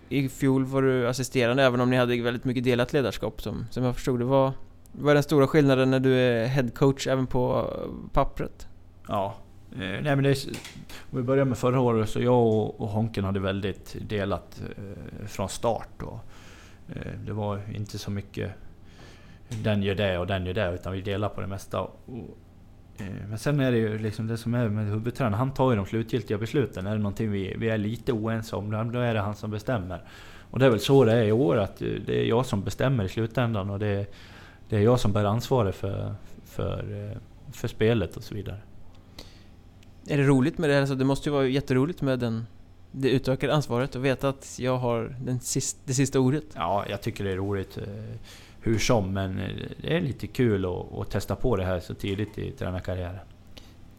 I fjol var du assisterande, även om ni hade väldigt mycket delat ledarskap som, som jag förstod det. Vad, vad är den stora skillnaden när du är headcoach även på pappret?
Ja, eh, nej men det är, om vi börjar med förra året så jag och, och Honken hade väldigt delat eh, från start. Och, eh, det var inte så mycket den gör det och den gör det, utan vi delar på det mesta. Och, men sen är det ju liksom det som är med huvudtränaren, han tar ju de slutgiltiga besluten. Är det någonting vi, vi är lite oense om, då är det han som bestämmer. Och det är väl så det är i år, att det är jag som bestämmer i slutändan och det är, det är jag som bär ansvaret för, för, eh, för spelet och så vidare.
Är det roligt med det? Alltså det måste ju vara jätteroligt med den, det utökade ansvaret och veta att jag har den sista, det sista ordet.
Ja, jag tycker det är roligt. Eh, hur som, men eh, det är lite kul att, att testa på det här så tidigt i tränarkarriären.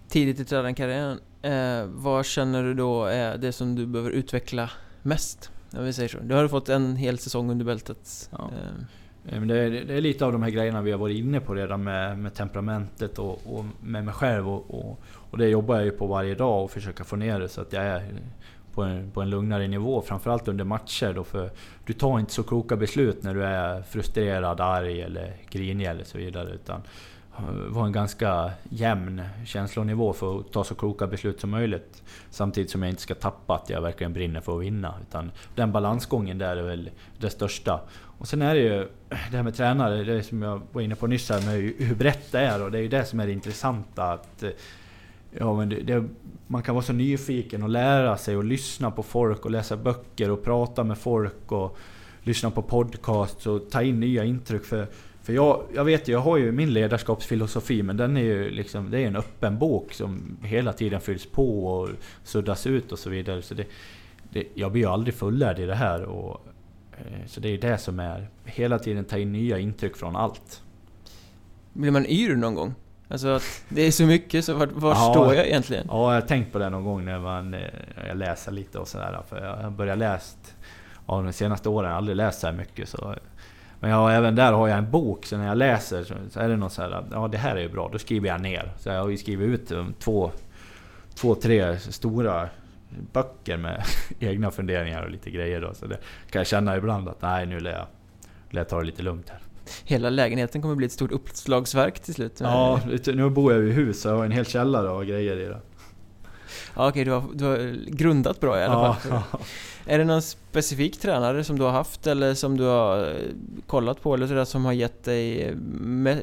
Tidigt i tränarkarriären. Eh, vad känner du då är det som du behöver utveckla mest? Om vi säger så. Du har fått en hel säsong under bältet. Ja.
Eh. Men det, är, det är lite av de här grejerna vi har varit inne på redan med, med temperamentet och, och med mig själv. Och, och, och, det jobbar jag ju på varje dag och försöka få ner det så att jag är på en, på en lugnare nivå. Framförallt under matcher då, för du tar inte så kloka beslut när du är frustrerad, arg eller grinig eller så vidare. Utan eh, var en ganska jämn känslonivå för att ta så kloka beslut som möjligt. Samtidigt som jag inte ska tappa att jag verkligen brinner för att vinna. Utan den balansgången där är väl det största. Och sen är det ju det här med tränare, det som jag var inne på nyss här med hur brett det är. Och det är ju det som är det intressanta. Att eh, Ja men det, det, man kan vara så nyfiken och lära sig och lyssna på folk och läsa böcker och prata med folk och lyssna på podcasts och ta in nya intryck. För, för jag, jag vet ju, jag har ju min ledarskapsfilosofi men den är ju liksom, det är en öppen bok som hela tiden fylls på och suddas ut och så vidare. Så det, det, jag blir ju aldrig fullärd i det här. Och, eh, så det är det som är, hela tiden ta in nya intryck från allt.
Blir man yr någon gång? Alltså att det är så mycket, så var, var ja, står jag egentligen?
Ja, jag har tänkt på det någon gång när man, eh, jag läser lite och sådär. För jag har börjat läst, ja, de senaste åren, jag har aldrig läst så här mycket. Så, men jag, även där har jag en bok, så när jag läser så är det något så här, ja det här är ju bra, då skriver jag ner. Så jag har ju skrivit ut två, två tre stora böcker med egna funderingar och lite grejer då. Så det kan jag känna ibland att nej, nu lär jag, lär jag ta det lite lugnt här.
Hela lägenheten kommer bli ett stort uppslagsverk till slut.
Ja, nu bor jag i hus så jag har en hel källare och grejer i det.
Ja, okej, du, har, du har grundat bra i alla fall. Ja. Är det någon specifik tränare som du har haft eller som du har eh, kollat på eller sådär som har gett dig eh,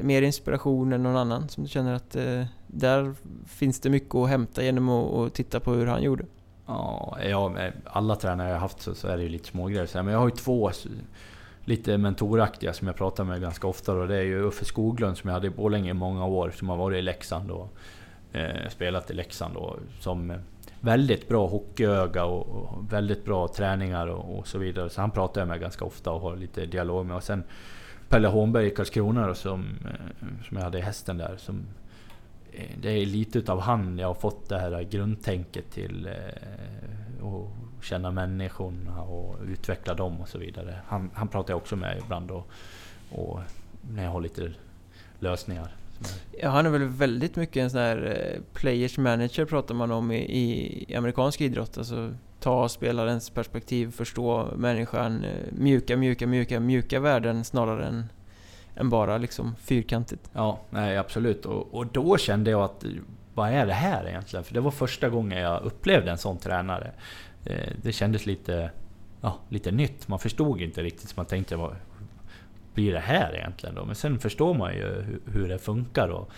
mer inspiration än någon annan? Som du känner att eh, där finns det mycket att hämta genom att titta på hur han gjorde?
Ja, ja alla tränare jag har haft så, så är det ju lite smågrejer. Men jag har ju två lite mentoraktiga som jag pratar med ganska ofta. Och det är ju Uffe Skoglund som jag hade i Borlänge i många år, som har varit i Leksand och eh, spelat i Leksand. Och, som eh, väldigt bra hockeyöga och, och väldigt bra träningar och, och, så vidare. Så han pratar jag med ganska ofta och har lite dialog med. Och sen Pelle Holmberg i Karlskrona då, som, eh, som jag hade i hästen där. Som, eh, det är lite utav han jag har fått det här grundtänket till eh, känna människorna och utveckla dem och så vidare. Han, han pratar jag också med ibland och, och när jag har lite lösningar.
Ja, han är väl väldigt mycket en sån här eh, players manager pratar man om i, i amerikansk idrott. Alltså ta spelarens perspektiv, förstå människan, eh, mjuka, mjuka, mjuka, mjuka värden snarare än, än bara liksom fyrkantigt.
Ja, nej absolut. Och, och då kände jag att vad är det här egentligen? För det var första gången jag upplevde en sån tränare. Eh, det kändes lite, ja, lite nytt. Man förstod inte riktigt, så man tänkte vad, blir det här egentligen då? Men sen förstår man ju hur, hur det funkar och,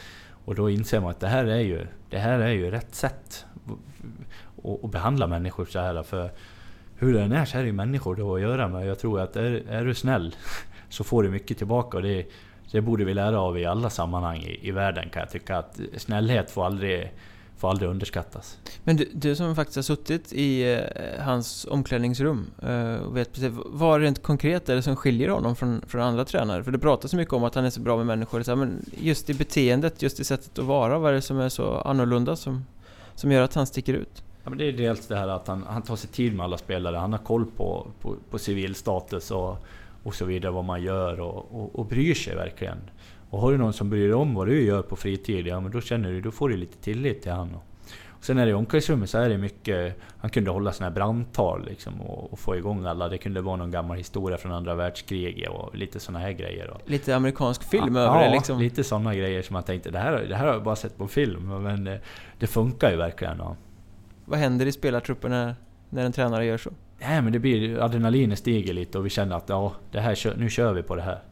och då inser man att det här är ju, det här är ju rätt sätt att behandla människor så här. För hur än är så är det ju människor då att göra med. Jag tror att är, är du snäll så får du mycket tillbaka. Och det, det borde vi lära av i alla sammanhang i, i världen kan jag tycka. Att snällhet får aldrig får aldrig underskattas.
Men du, du som faktiskt har suttit i eh, hans omklädningsrum eh, och vet precis, vad rent konkret är det som skiljer honom från, från andra tränare? För det pratas så mycket om att han är så bra med människor, så här, men just i beteendet, just i sättet att vara, vad är det som är så annorlunda som, som gör att han sticker ut?
Ja, men det är dels det här att han, han tar sig tid med alla spelare, han har koll på, på, på civilstatus och, och så vidare, vad man gör och, och, och bryr sig verkligen. Och har du någon som bryr dig om vad du gör på fritid, ja men då känner du, då får du lite tillit till honom. Och sen är det i omklädningsrummet så är det mycket... Han kunde hålla såna här brandtal liksom och, och, få igång alla. Det kunde vara någon gammal historia från andra världskriget och lite såna här grejer. Och,
lite amerikansk film
ja,
över
det
liksom?
lite såna grejer som man tänkte, det här, det här har jag bara sett på film. Men det, det funkar ju verkligen. Och.
Vad händer i spelartruppen när, när en tränare gör så?
Nej men det blir... Adrenalinet stiger lite och vi känner att ja, det här, nu kör vi på det här.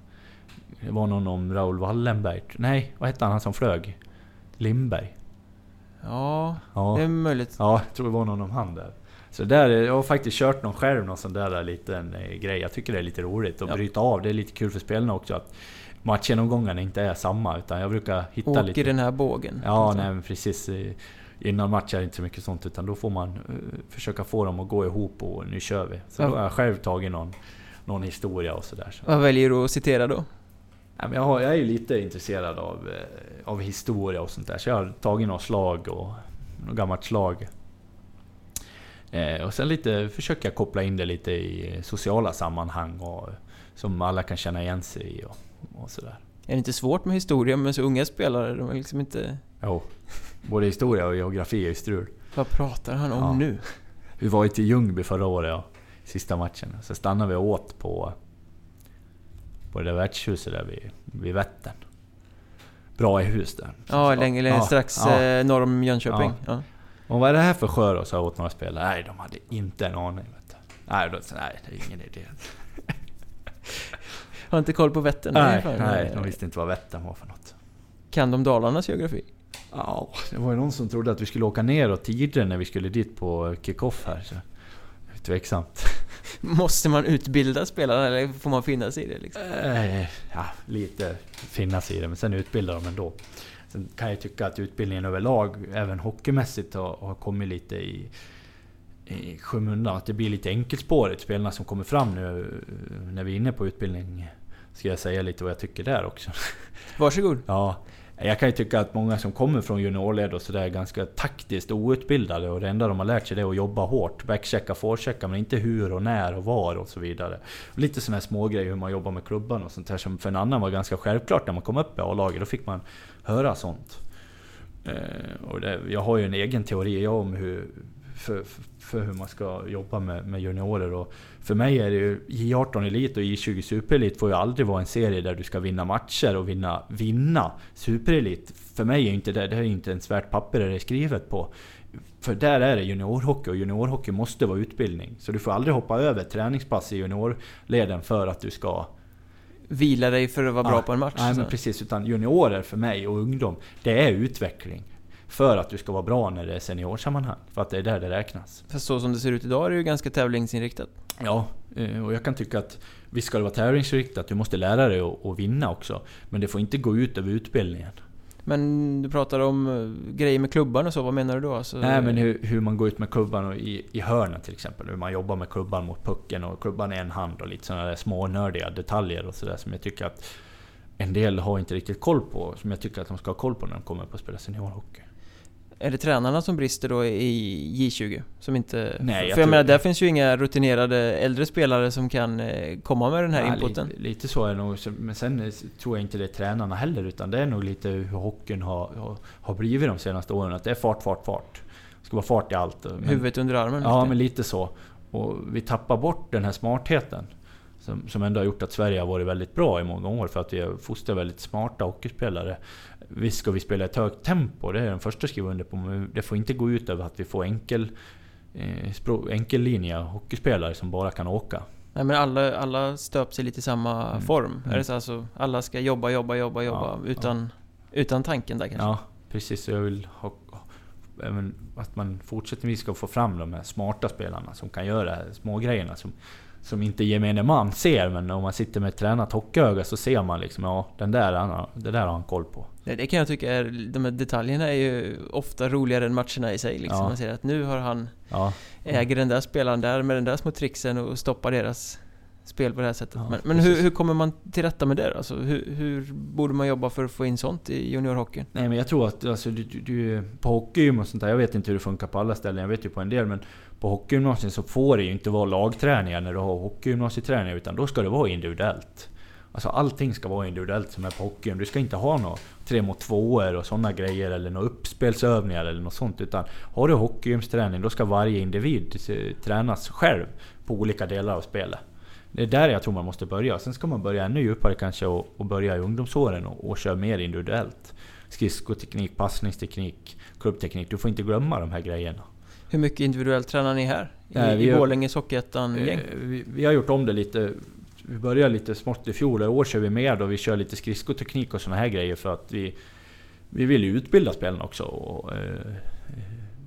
Det var någon om Raoul Wallenberg. Nej, vad hette han, han som flög? Lindberg?
Ja, ja, det är möjligt.
Ja, jag tror det var någon om han där. Så där, jag har faktiskt kört någon själv, någon sån där liten eh, grej. Jag tycker det är lite roligt att ja. bryta av. Det är lite kul för spelarna också att matchgenomgångarna inte är samma. Utan jag brukar hitta
Åker
lite...
den här bågen?
Ja, nej men precis. Innan match är det inte så mycket sånt utan då får man uh, försöka få dem att gå ihop och nu kör vi. Så ja. då har jag själv tagit någon, någon historia och sådär. Så.
Vad väljer du att citera då?
Jag, har, jag är ju lite intresserad av, eh, av historia och sånt där, så jag har tagit några slag och något gammalt slag. Eh, och sen lite, försöker jag koppla in det lite i sociala sammanhang och, som alla kan känna igen sig i och, och sådär.
Är det inte svårt med historia med så unga spelare? De är liksom inte...
Jo, både historia och geografi är ju strul.
Vad pratar han om ja. nu?
Vi var ju till Ljungby förra året, ja, sista matchen. Så stannade vi och åt på på det där värdshuset där vid, vid Vättern. Bra i hus där.
Ja, längre, ja, strax ja. Eh, norr om Jönköping. Ja.
Och vad är det här för sjö då? Så jag åt några spelare. Nej, de hade inte en aning. Vet du. Nej, då, nej, det är ingen idé.
Har inte koll på Vättern?
Nej, nej, de visste inte vad Vättern var för något.
Kan de Dalarnas geografi?
Ja, det var ju någon som trodde att vi skulle åka ner och tidigare när vi skulle dit på kick-off här. Så. Tveksamt.
Måste man utbilda spelarna eller får man finna sig i det? Liksom?
Eh, ja, lite finna sig i det, men sen utbilda dem ändå. Sen kan jag tycka att utbildningen överlag, även hockeymässigt, har, har kommit lite i, i skymundan. Att det blir lite enkelspårigt. Spelarna som kommer fram nu när vi är inne på utbildning. Ska jag säga lite vad jag tycker där också.
Varsågod.
Ja, jag kan ju tycka att många som kommer från juniorled och sådär är ganska taktiskt outbildade och det enda de har lärt sig det är att jobba hårt. Backchecka, forechecka, men inte hur och när och var och så vidare. Lite sådana här smågrejer hur man jobbar med klubban och sånt där som för en annan var ganska självklart när man kom upp i A-laget. Då fick man höra sånt. Eh, och det, jag har ju en egen teori om hur, för, för hur man ska jobba med, med juniorer. Och för mig är det ju J18 Elit och J20 Superelit får ju aldrig vara en serie där du ska vinna matcher och vinna, vinna Superelit. För mig är inte det, det är inte ens värt papper det är skrivet på. För där är det juniorhockey och juniorhockey måste vara utbildning. Så du får aldrig hoppa över träningspass i juniorleden för att du ska
Vila dig för att vara bra på en match.
Nej men precis, utan juniorer för mig och ungdom, det är utveckling. För att du ska vara bra när det är seniorsammanhang. För att det är där det räknas.
För så som det ser ut idag är det ju ganska tävlingsinriktat.
Ja, eh, och jag kan tycka att visst ska det vara tävlingsinriktat, du måste lära dig att vinna också. Men det får inte gå ut över utbildningen.
Men du pratar om eh, grejer med klubban och så, vad menar du då? Alltså,
Nej men hur, hur, man går ut med klubban och i, i hörnen till exempel. Hur man jobbar med klubban mot pucken och klubban i en hand och lite sådana där smånördiga detaljer och sådär som jag tycker att en del har inte riktigt koll på. Som jag tycker att de ska ha koll på när de kommer på att spela seniorhockey.
Är det tränarna som brister då i J20? Som inte...
Nej,
jag för jag menar, där finns ju inga rutinerade äldre spelare som kan eh, komma med den här ja, inputen.
Lite, lite, så är det nog. Men sen tror jag inte det är tränarna heller, utan det är nog lite hur hockeyn har, har blivit de senaste åren. Att det är fart, fart, fart. Det ska vara fart i allt.
Men, Huvudet under armen?
Ja, lite. men lite så. Och vi tappar bort den här smartheten. Som, som ändå har gjort att Sverige har varit väldigt bra i många år för att vi har fostrat väldigt smarta hockeyspelare. Visst ska vi spela ett högt tempo, det är den första skriva under på, men det får inte gå ut över att vi får enkel, eh, enkellinjiga hockeyspelare som bara kan åka.
Nej men alla, alla stöps i lite samma mm. form. Mm. Är det så alltså, alla ska jobba, jobba, jobba, jobba ja, utan, ja. utan tanken där kanske?
Ja, precis. Jag vill ha, att man fortsättningsvis ska få fram de här smarta spelarna som kan göra små grejerna som som inte gemene man ser, men om man sitter med ett tränat hockeyöga så ser man liksom, ja, den där, han, det där har han koll på.
Det, det kan jag tycka är, de här detaljerna är ju ofta roligare än matcherna i sig liksom. Ja. Man ser att nu har han, ja. äger den där spelaren där med den där små tricksen och stoppar deras spel på det här sättet. Ja, men, men hur, hur, kommer man till rätta med det alltså, hur, hur, borde man jobba för att få in sånt i juniorhockeyn?
Nej men jag tror att alltså, du, du, du, på hockeygym och sånt där, jag vet inte hur det funkar på alla ställen, jag vet ju på en del men på hockeygymnasiet så får det ju inte vara lagträningar när du har hockeygymnasieträningar utan då ska det vara individuellt. Alltså allting ska vara individuellt som är på hockeyn. Du ska inte ha några tre mot tvåor och sådana grejer eller några uppspelsövningar eller något sånt. Utan har du hockeygymsträning då ska varje individ tränas själv på olika delar av spelet. Det är där jag tror man måste börja. Sen ska man börja ännu djupare kanske och, och börja i ungdomsåren och, och köra mer individuellt. Skridskoteknik, passningsteknik, klubbteknik. Du får inte glömma de här grejerna.
Hur mycket individuellt tränar ni här? I, Nej, i Borlänges Hockeyettan-gäng? Eh,
vi, vi, har gjort om det lite. Vi började lite smått i fjol. I år kör vi mer då. Vi kör lite skridskoteknik och såna här grejer för att vi... Vi vill ju utbilda spelarna också. Och, eh,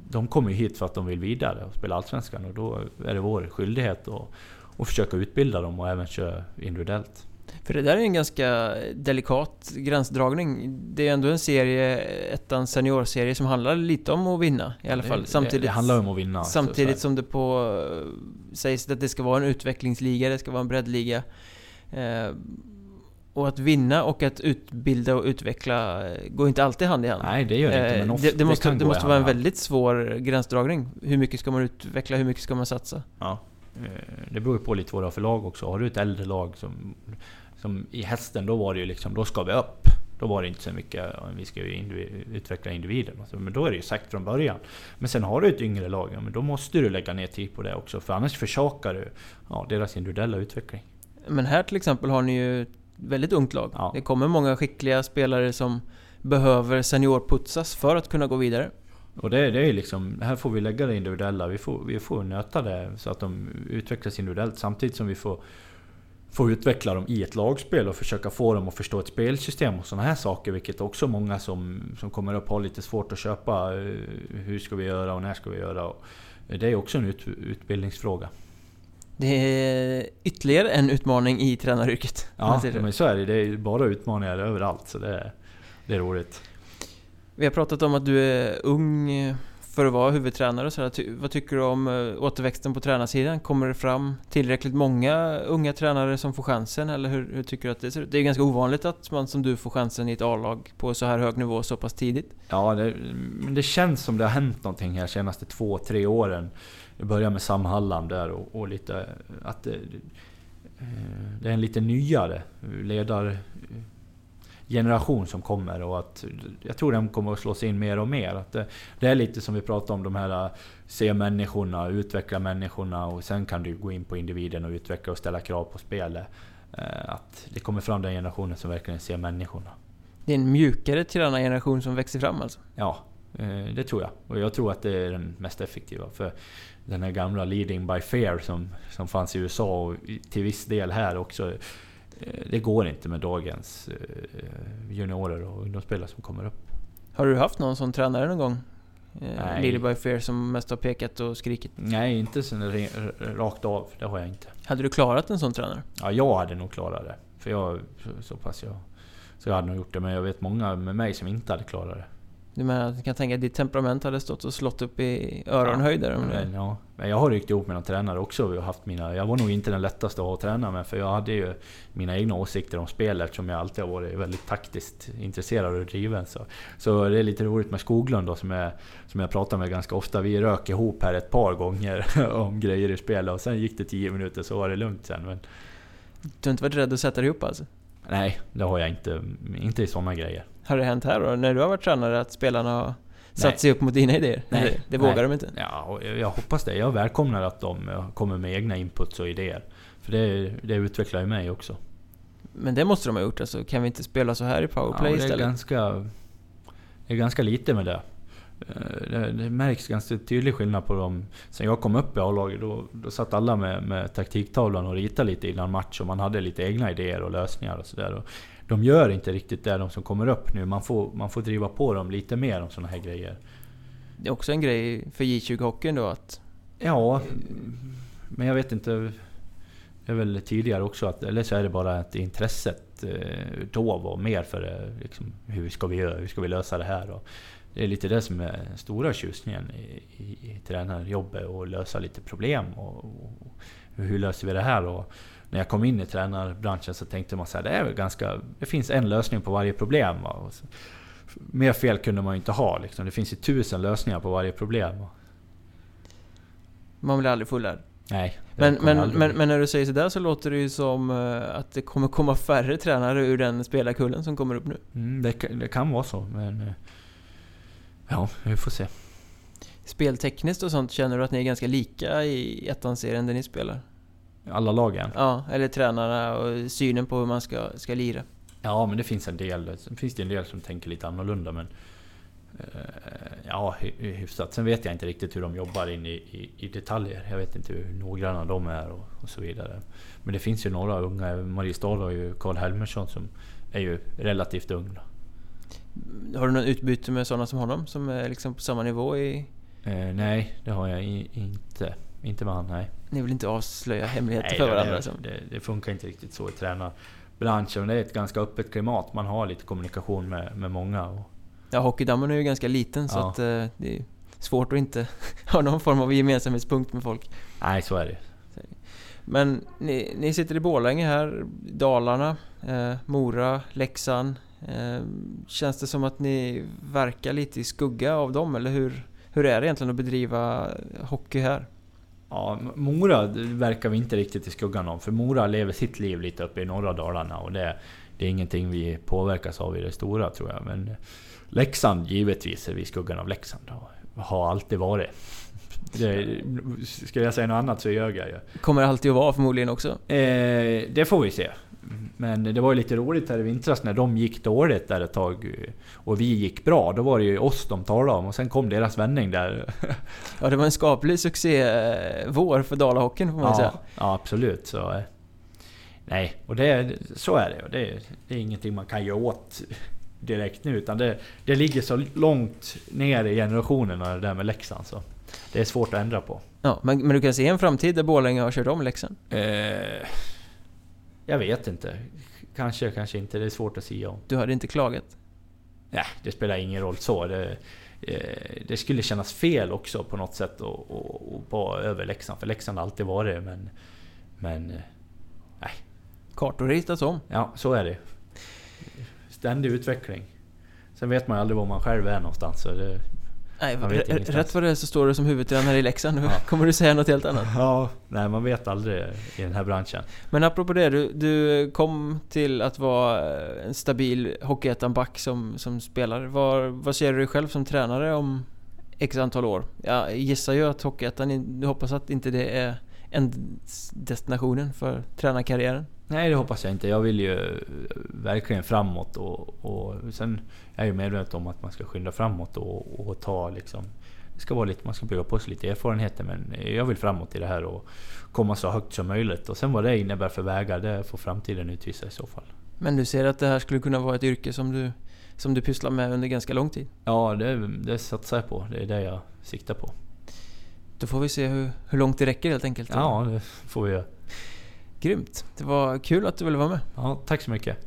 de kommer ju hit för att de vill vidare och spela Allsvenskan och då är det vår skyldighet att, att försöka utbilda dem och även köra individuellt.
För det där är en ganska delikat gränsdragning. Det är ändå en serie, ettan seniorserie, som handlar lite om att vinna i alla fall.
Det,
samtidigt,
det handlar om att vinna.
Samtidigt som det på sägs att det ska vara en utvecklingsliga, det ska vara en breddliga. Eh, och att vinna och att utbilda och utveckla eh, går inte alltid hand i hand.
Nej, det gör det inte. Men
ofta, det, det, måste, det, det måste vara en väldigt svår gränsdragning. Hur mycket ska man utveckla, hur mycket ska man satsa?
Ja. Eh, det beror ju på lite vad du har för lag också. Har du ett äldre lag som som i hästen, då var det ju liksom, då ska vi upp. Då var det inte så mycket, vi ska ju individ, utveckla individen. Alltså, men då är det ju sagt från början. Men sen har du ett yngre lag, ja, men då måste du lägga ner tid på det också. För annars försakar du ja, deras individuella utveckling.
Men här till exempel har ni ju ett väldigt ungt lag. Ja. Det kommer många skickliga spelare som behöver seniorputsas för att kunna gå vidare.
Och det, det är liksom, här får vi lägga det individuella. Vi får, vi får nöta det så att de utvecklas individuellt samtidigt som vi får få utveckla dem i ett lagspel och försöka få dem att förstå ett spelsystem och sådana här saker. Vilket också många som, som kommer upp har lite svårt att köpa. Eh, hur ska vi göra och när ska vi göra? Det är också en ut, utbildningsfråga.
Det är ytterligare en utmaning i tränaryrket.
Ja, men så är det. Det är bara utmaningar överallt. Så det det är roligt.
Vi har pratat om att du är ung för att vara huvudtränare och sådär. Vad tycker du om eh, återväxten på tränarsidan? Kommer det fram tillräckligt många unga tränare som får chansen? Eller hur, hur tycker du att det ser ut? Det är ganska ovanligt att man som du får chansen i ett A-lag på så här hög nivå så pass tidigt.
Ja, det, det känns som det har hänt någonting här senaste två, tre åren. Jag började med Sam Hallam där och, och lite... Att det, det är en lite nyare ledare generation som kommer och att jag tror den kommer att slås in mer och mer. Att det, det är lite som vi pratade om, de här se människorna, utveckla människorna och sen kan du gå in på individen och utveckla och ställa krav på spelet. Eh, att det kommer fram den generationen som verkligen ser människorna.
Det är en mjukare tränargeneration som växer fram alltså?
Ja, eh, det tror jag. Och jag tror att det är den mest effektiva. För den här gamla leading by fear som, som fanns i USA och till viss del här också det går inte med dagens eh, juniorer och ungdomsspelare som kommer upp.
Har du haft någon sån tränare någon gång? Eh, Nej. Lily by som mest har pekat och skrikit?
Nej, inte sen rakt av. Det har jag inte.
Hade du klarat en sån tränare?
Ja, jag hade nog klarat det. För jag så pass jag... Så jag hade nog gjort det. Men jag vet många med mig som inte hade klarat det.
Du menar att du kan tänka att ditt temperament hade stått och slått upp i öronhöjder?
Ja, men, ja. Men jag har ryckt ihop med någon tränare också. Jag, haft mina, jag var nog inte den lättaste att ha att träna med. För jag hade ju mina egna åsikter om spel eftersom jag alltid har varit väldigt taktiskt intresserad och driven. Så, så det är lite roligt med Skoglund då, som, är, som jag pratar med ganska ofta. Vi rök ihop här ett par gånger om grejer i spelet och sen gick det 10 minuter så var det lugnt sen. Men...
Du har inte varit rädd att sätta dig upp alltså?
Nej, det har jag inte. Inte i sådana grejer.
Har det hänt här då, när du har varit tränare, att spelarna har satt Nej. sig upp mot dina idéer? Nej. Det vågar Nej. de inte?
Ja, jag hoppas det. Jag välkomnar att de kommer med egna inputs och idéer. För det, det utvecklar ju mig också.
Men det måste de ha gjort alltså? Kan vi inte spela så här i powerplay ja, det är istället?
Ganska, det är ganska lite med det. Eh, det, det, märks ganska tydlig skillnad på dem. Sen jag kom upp i A-laget då, då satt alla med, med taktiktavlan och ritade lite innan match och man hade lite egna idéer och lösningar och sådär. De gör inte riktigt det de som kommer upp nu. Man får, man får driva på dem lite mer om sådana här grejer.
Det är också en grej för J20-hockeyn då att...
Ja, men jag vet inte. Det är väl tidigare också att, eller så är det bara att intresset eh, då var mer för eh, liksom, hur ska vi göra, hur ska vi lösa det här? Och det är lite det som är stora tjusningen i, i, i tränarjobbet och lösa lite problem. Och, och, hur löser vi det här? Och när jag kom in i tränarbranschen så tänkte man så här, det är ganska... Det finns en lösning på varje problem. Så, mer fel kunde man ju inte ha. Liksom. Det finns ju tusen lösningar på varje problem.
Man blir aldrig fullärd.
Nej.
Men, men, men, men, när du säger sådär så låter det ju som eh, att det kommer komma färre tränare ur den spelarkullen som kommer upp nu.
Mm, det, det, kan vara så, men... Eh, Ja, vi får se.
Speltekniskt och sånt, känner du att ni är ganska lika i ettan-serien där ni spelar?
Alla lagen?
Ja, eller tränarna och synen på hur man ska, ska lira.
Ja, men det finns en del. Sen finns det en del som tänker lite annorlunda, men... Eh, ja, hyfsat. Sen vet jag inte riktigt hur de jobbar in i, i, i detaljer. Jag vet inte hur noggranna de är och, och, så vidare. Men det finns ju några unga. Mariestad har ju Karl Helmersson som är ju relativt ung.
Har du något utbyte med sådana som honom? Som är liksom på samma nivå i...
Eh, nej, det har jag inte. Inte med han, nej.
Ni vill inte avslöja hemligheter nej, för varandra?
Det, det, det, funkar inte riktigt så i tränarbranschen. Det är ett ganska öppet klimat. Man har lite kommunikation med, med många. Och...
Ja, hockeydammen är ju ganska liten så att eh, det är svårt att inte ha någon form av gemensamhetspunkt med folk.
Nej, så är det.
Men ni, ni sitter i Borlänge här, Dalarna, eh, Mora, Leksand. Eh, känns det som att ni verkar lite i skugga av dem, eller hur, hur är det egentligen att bedriva hockey här?
Ja, Mora verkar vi inte riktigt i skuggan av, för Mora lever sitt liv lite uppe i norra Dalarna och det, det är ingenting vi påverkas av i det stora tror jag. Men Leksand, givetvis är vi i skuggan av Leksand och har alltid varit. Det, ska jag säga något annat så ljög jag ju.
Kommer det alltid att vara förmodligen också?
Eh, det får vi se. Men det var ju lite roligt här i vintras när de gick dåligt där ett tag och vi gick bra. Då var det ju oss de talade om och sen kom deras vändning där.
Ja, det var en skaplig succé vår för Dalahockeyn får man
ja,
säga.
Ja, absolut. Så, Nej, och det, så är det. det. Det är ingenting man kan göra åt direkt nu. Utan det, det ligger så långt ner i generationerna det där med Leksand. Så det är svårt att ändra på.
Ja, men, men du kan se en framtid där Borlänge har kört om Leksand?
Eh, jag vet inte. Kanske, kanske inte. Det är svårt att säga om.
Du hade inte klagat?
Nej, det spelar ingen roll så. Det, eh, det skulle kännas fel också på något sätt att vara över Leksand. För Leksand har alltid varit men... Men... Eh, nej.
Kartor ritas om.
Ja, så är det. Ständig utveckling. Sen vet man ju aldrig var man själv är någonstans. Så det,
Nej, rätt vad det är så står du som huvudtränare i Leksand. Nu ja. kommer du säga något helt annat.
Ja, nej man vet aldrig i den här branschen.
Men apropå det, du, du kom till att vara en stabil Hockeyettan-back som, som spelare. Var, vad ser du dig själv som tränare om X antal år? Jag gissar ju att Hockeyettan, du hoppas att inte det är destinationen för tränarkarriären?
Nej, det hoppas jag inte. Jag vill ju verkligen framåt och, och sen är jag ju medveten om att man ska skynda framåt och, och ta liksom... Det ska vara lite, man ska bygga på sig lite erfarenheter men jag vill framåt i det här och komma så högt som möjligt. Och sen vad det innebär för vägar, det får framtiden utvisa i så fall.
Men du ser att det här skulle kunna vara ett yrke som du, som du pysslar med under ganska lång tid?
Ja, det, det satsar jag på. Det är det jag siktar på.
Då får vi se hur, hur långt det räcker helt enkelt.
Ja, det får vi göra.
Grymt. Det var kul att du ville vara med.
Ja, tack så mycket.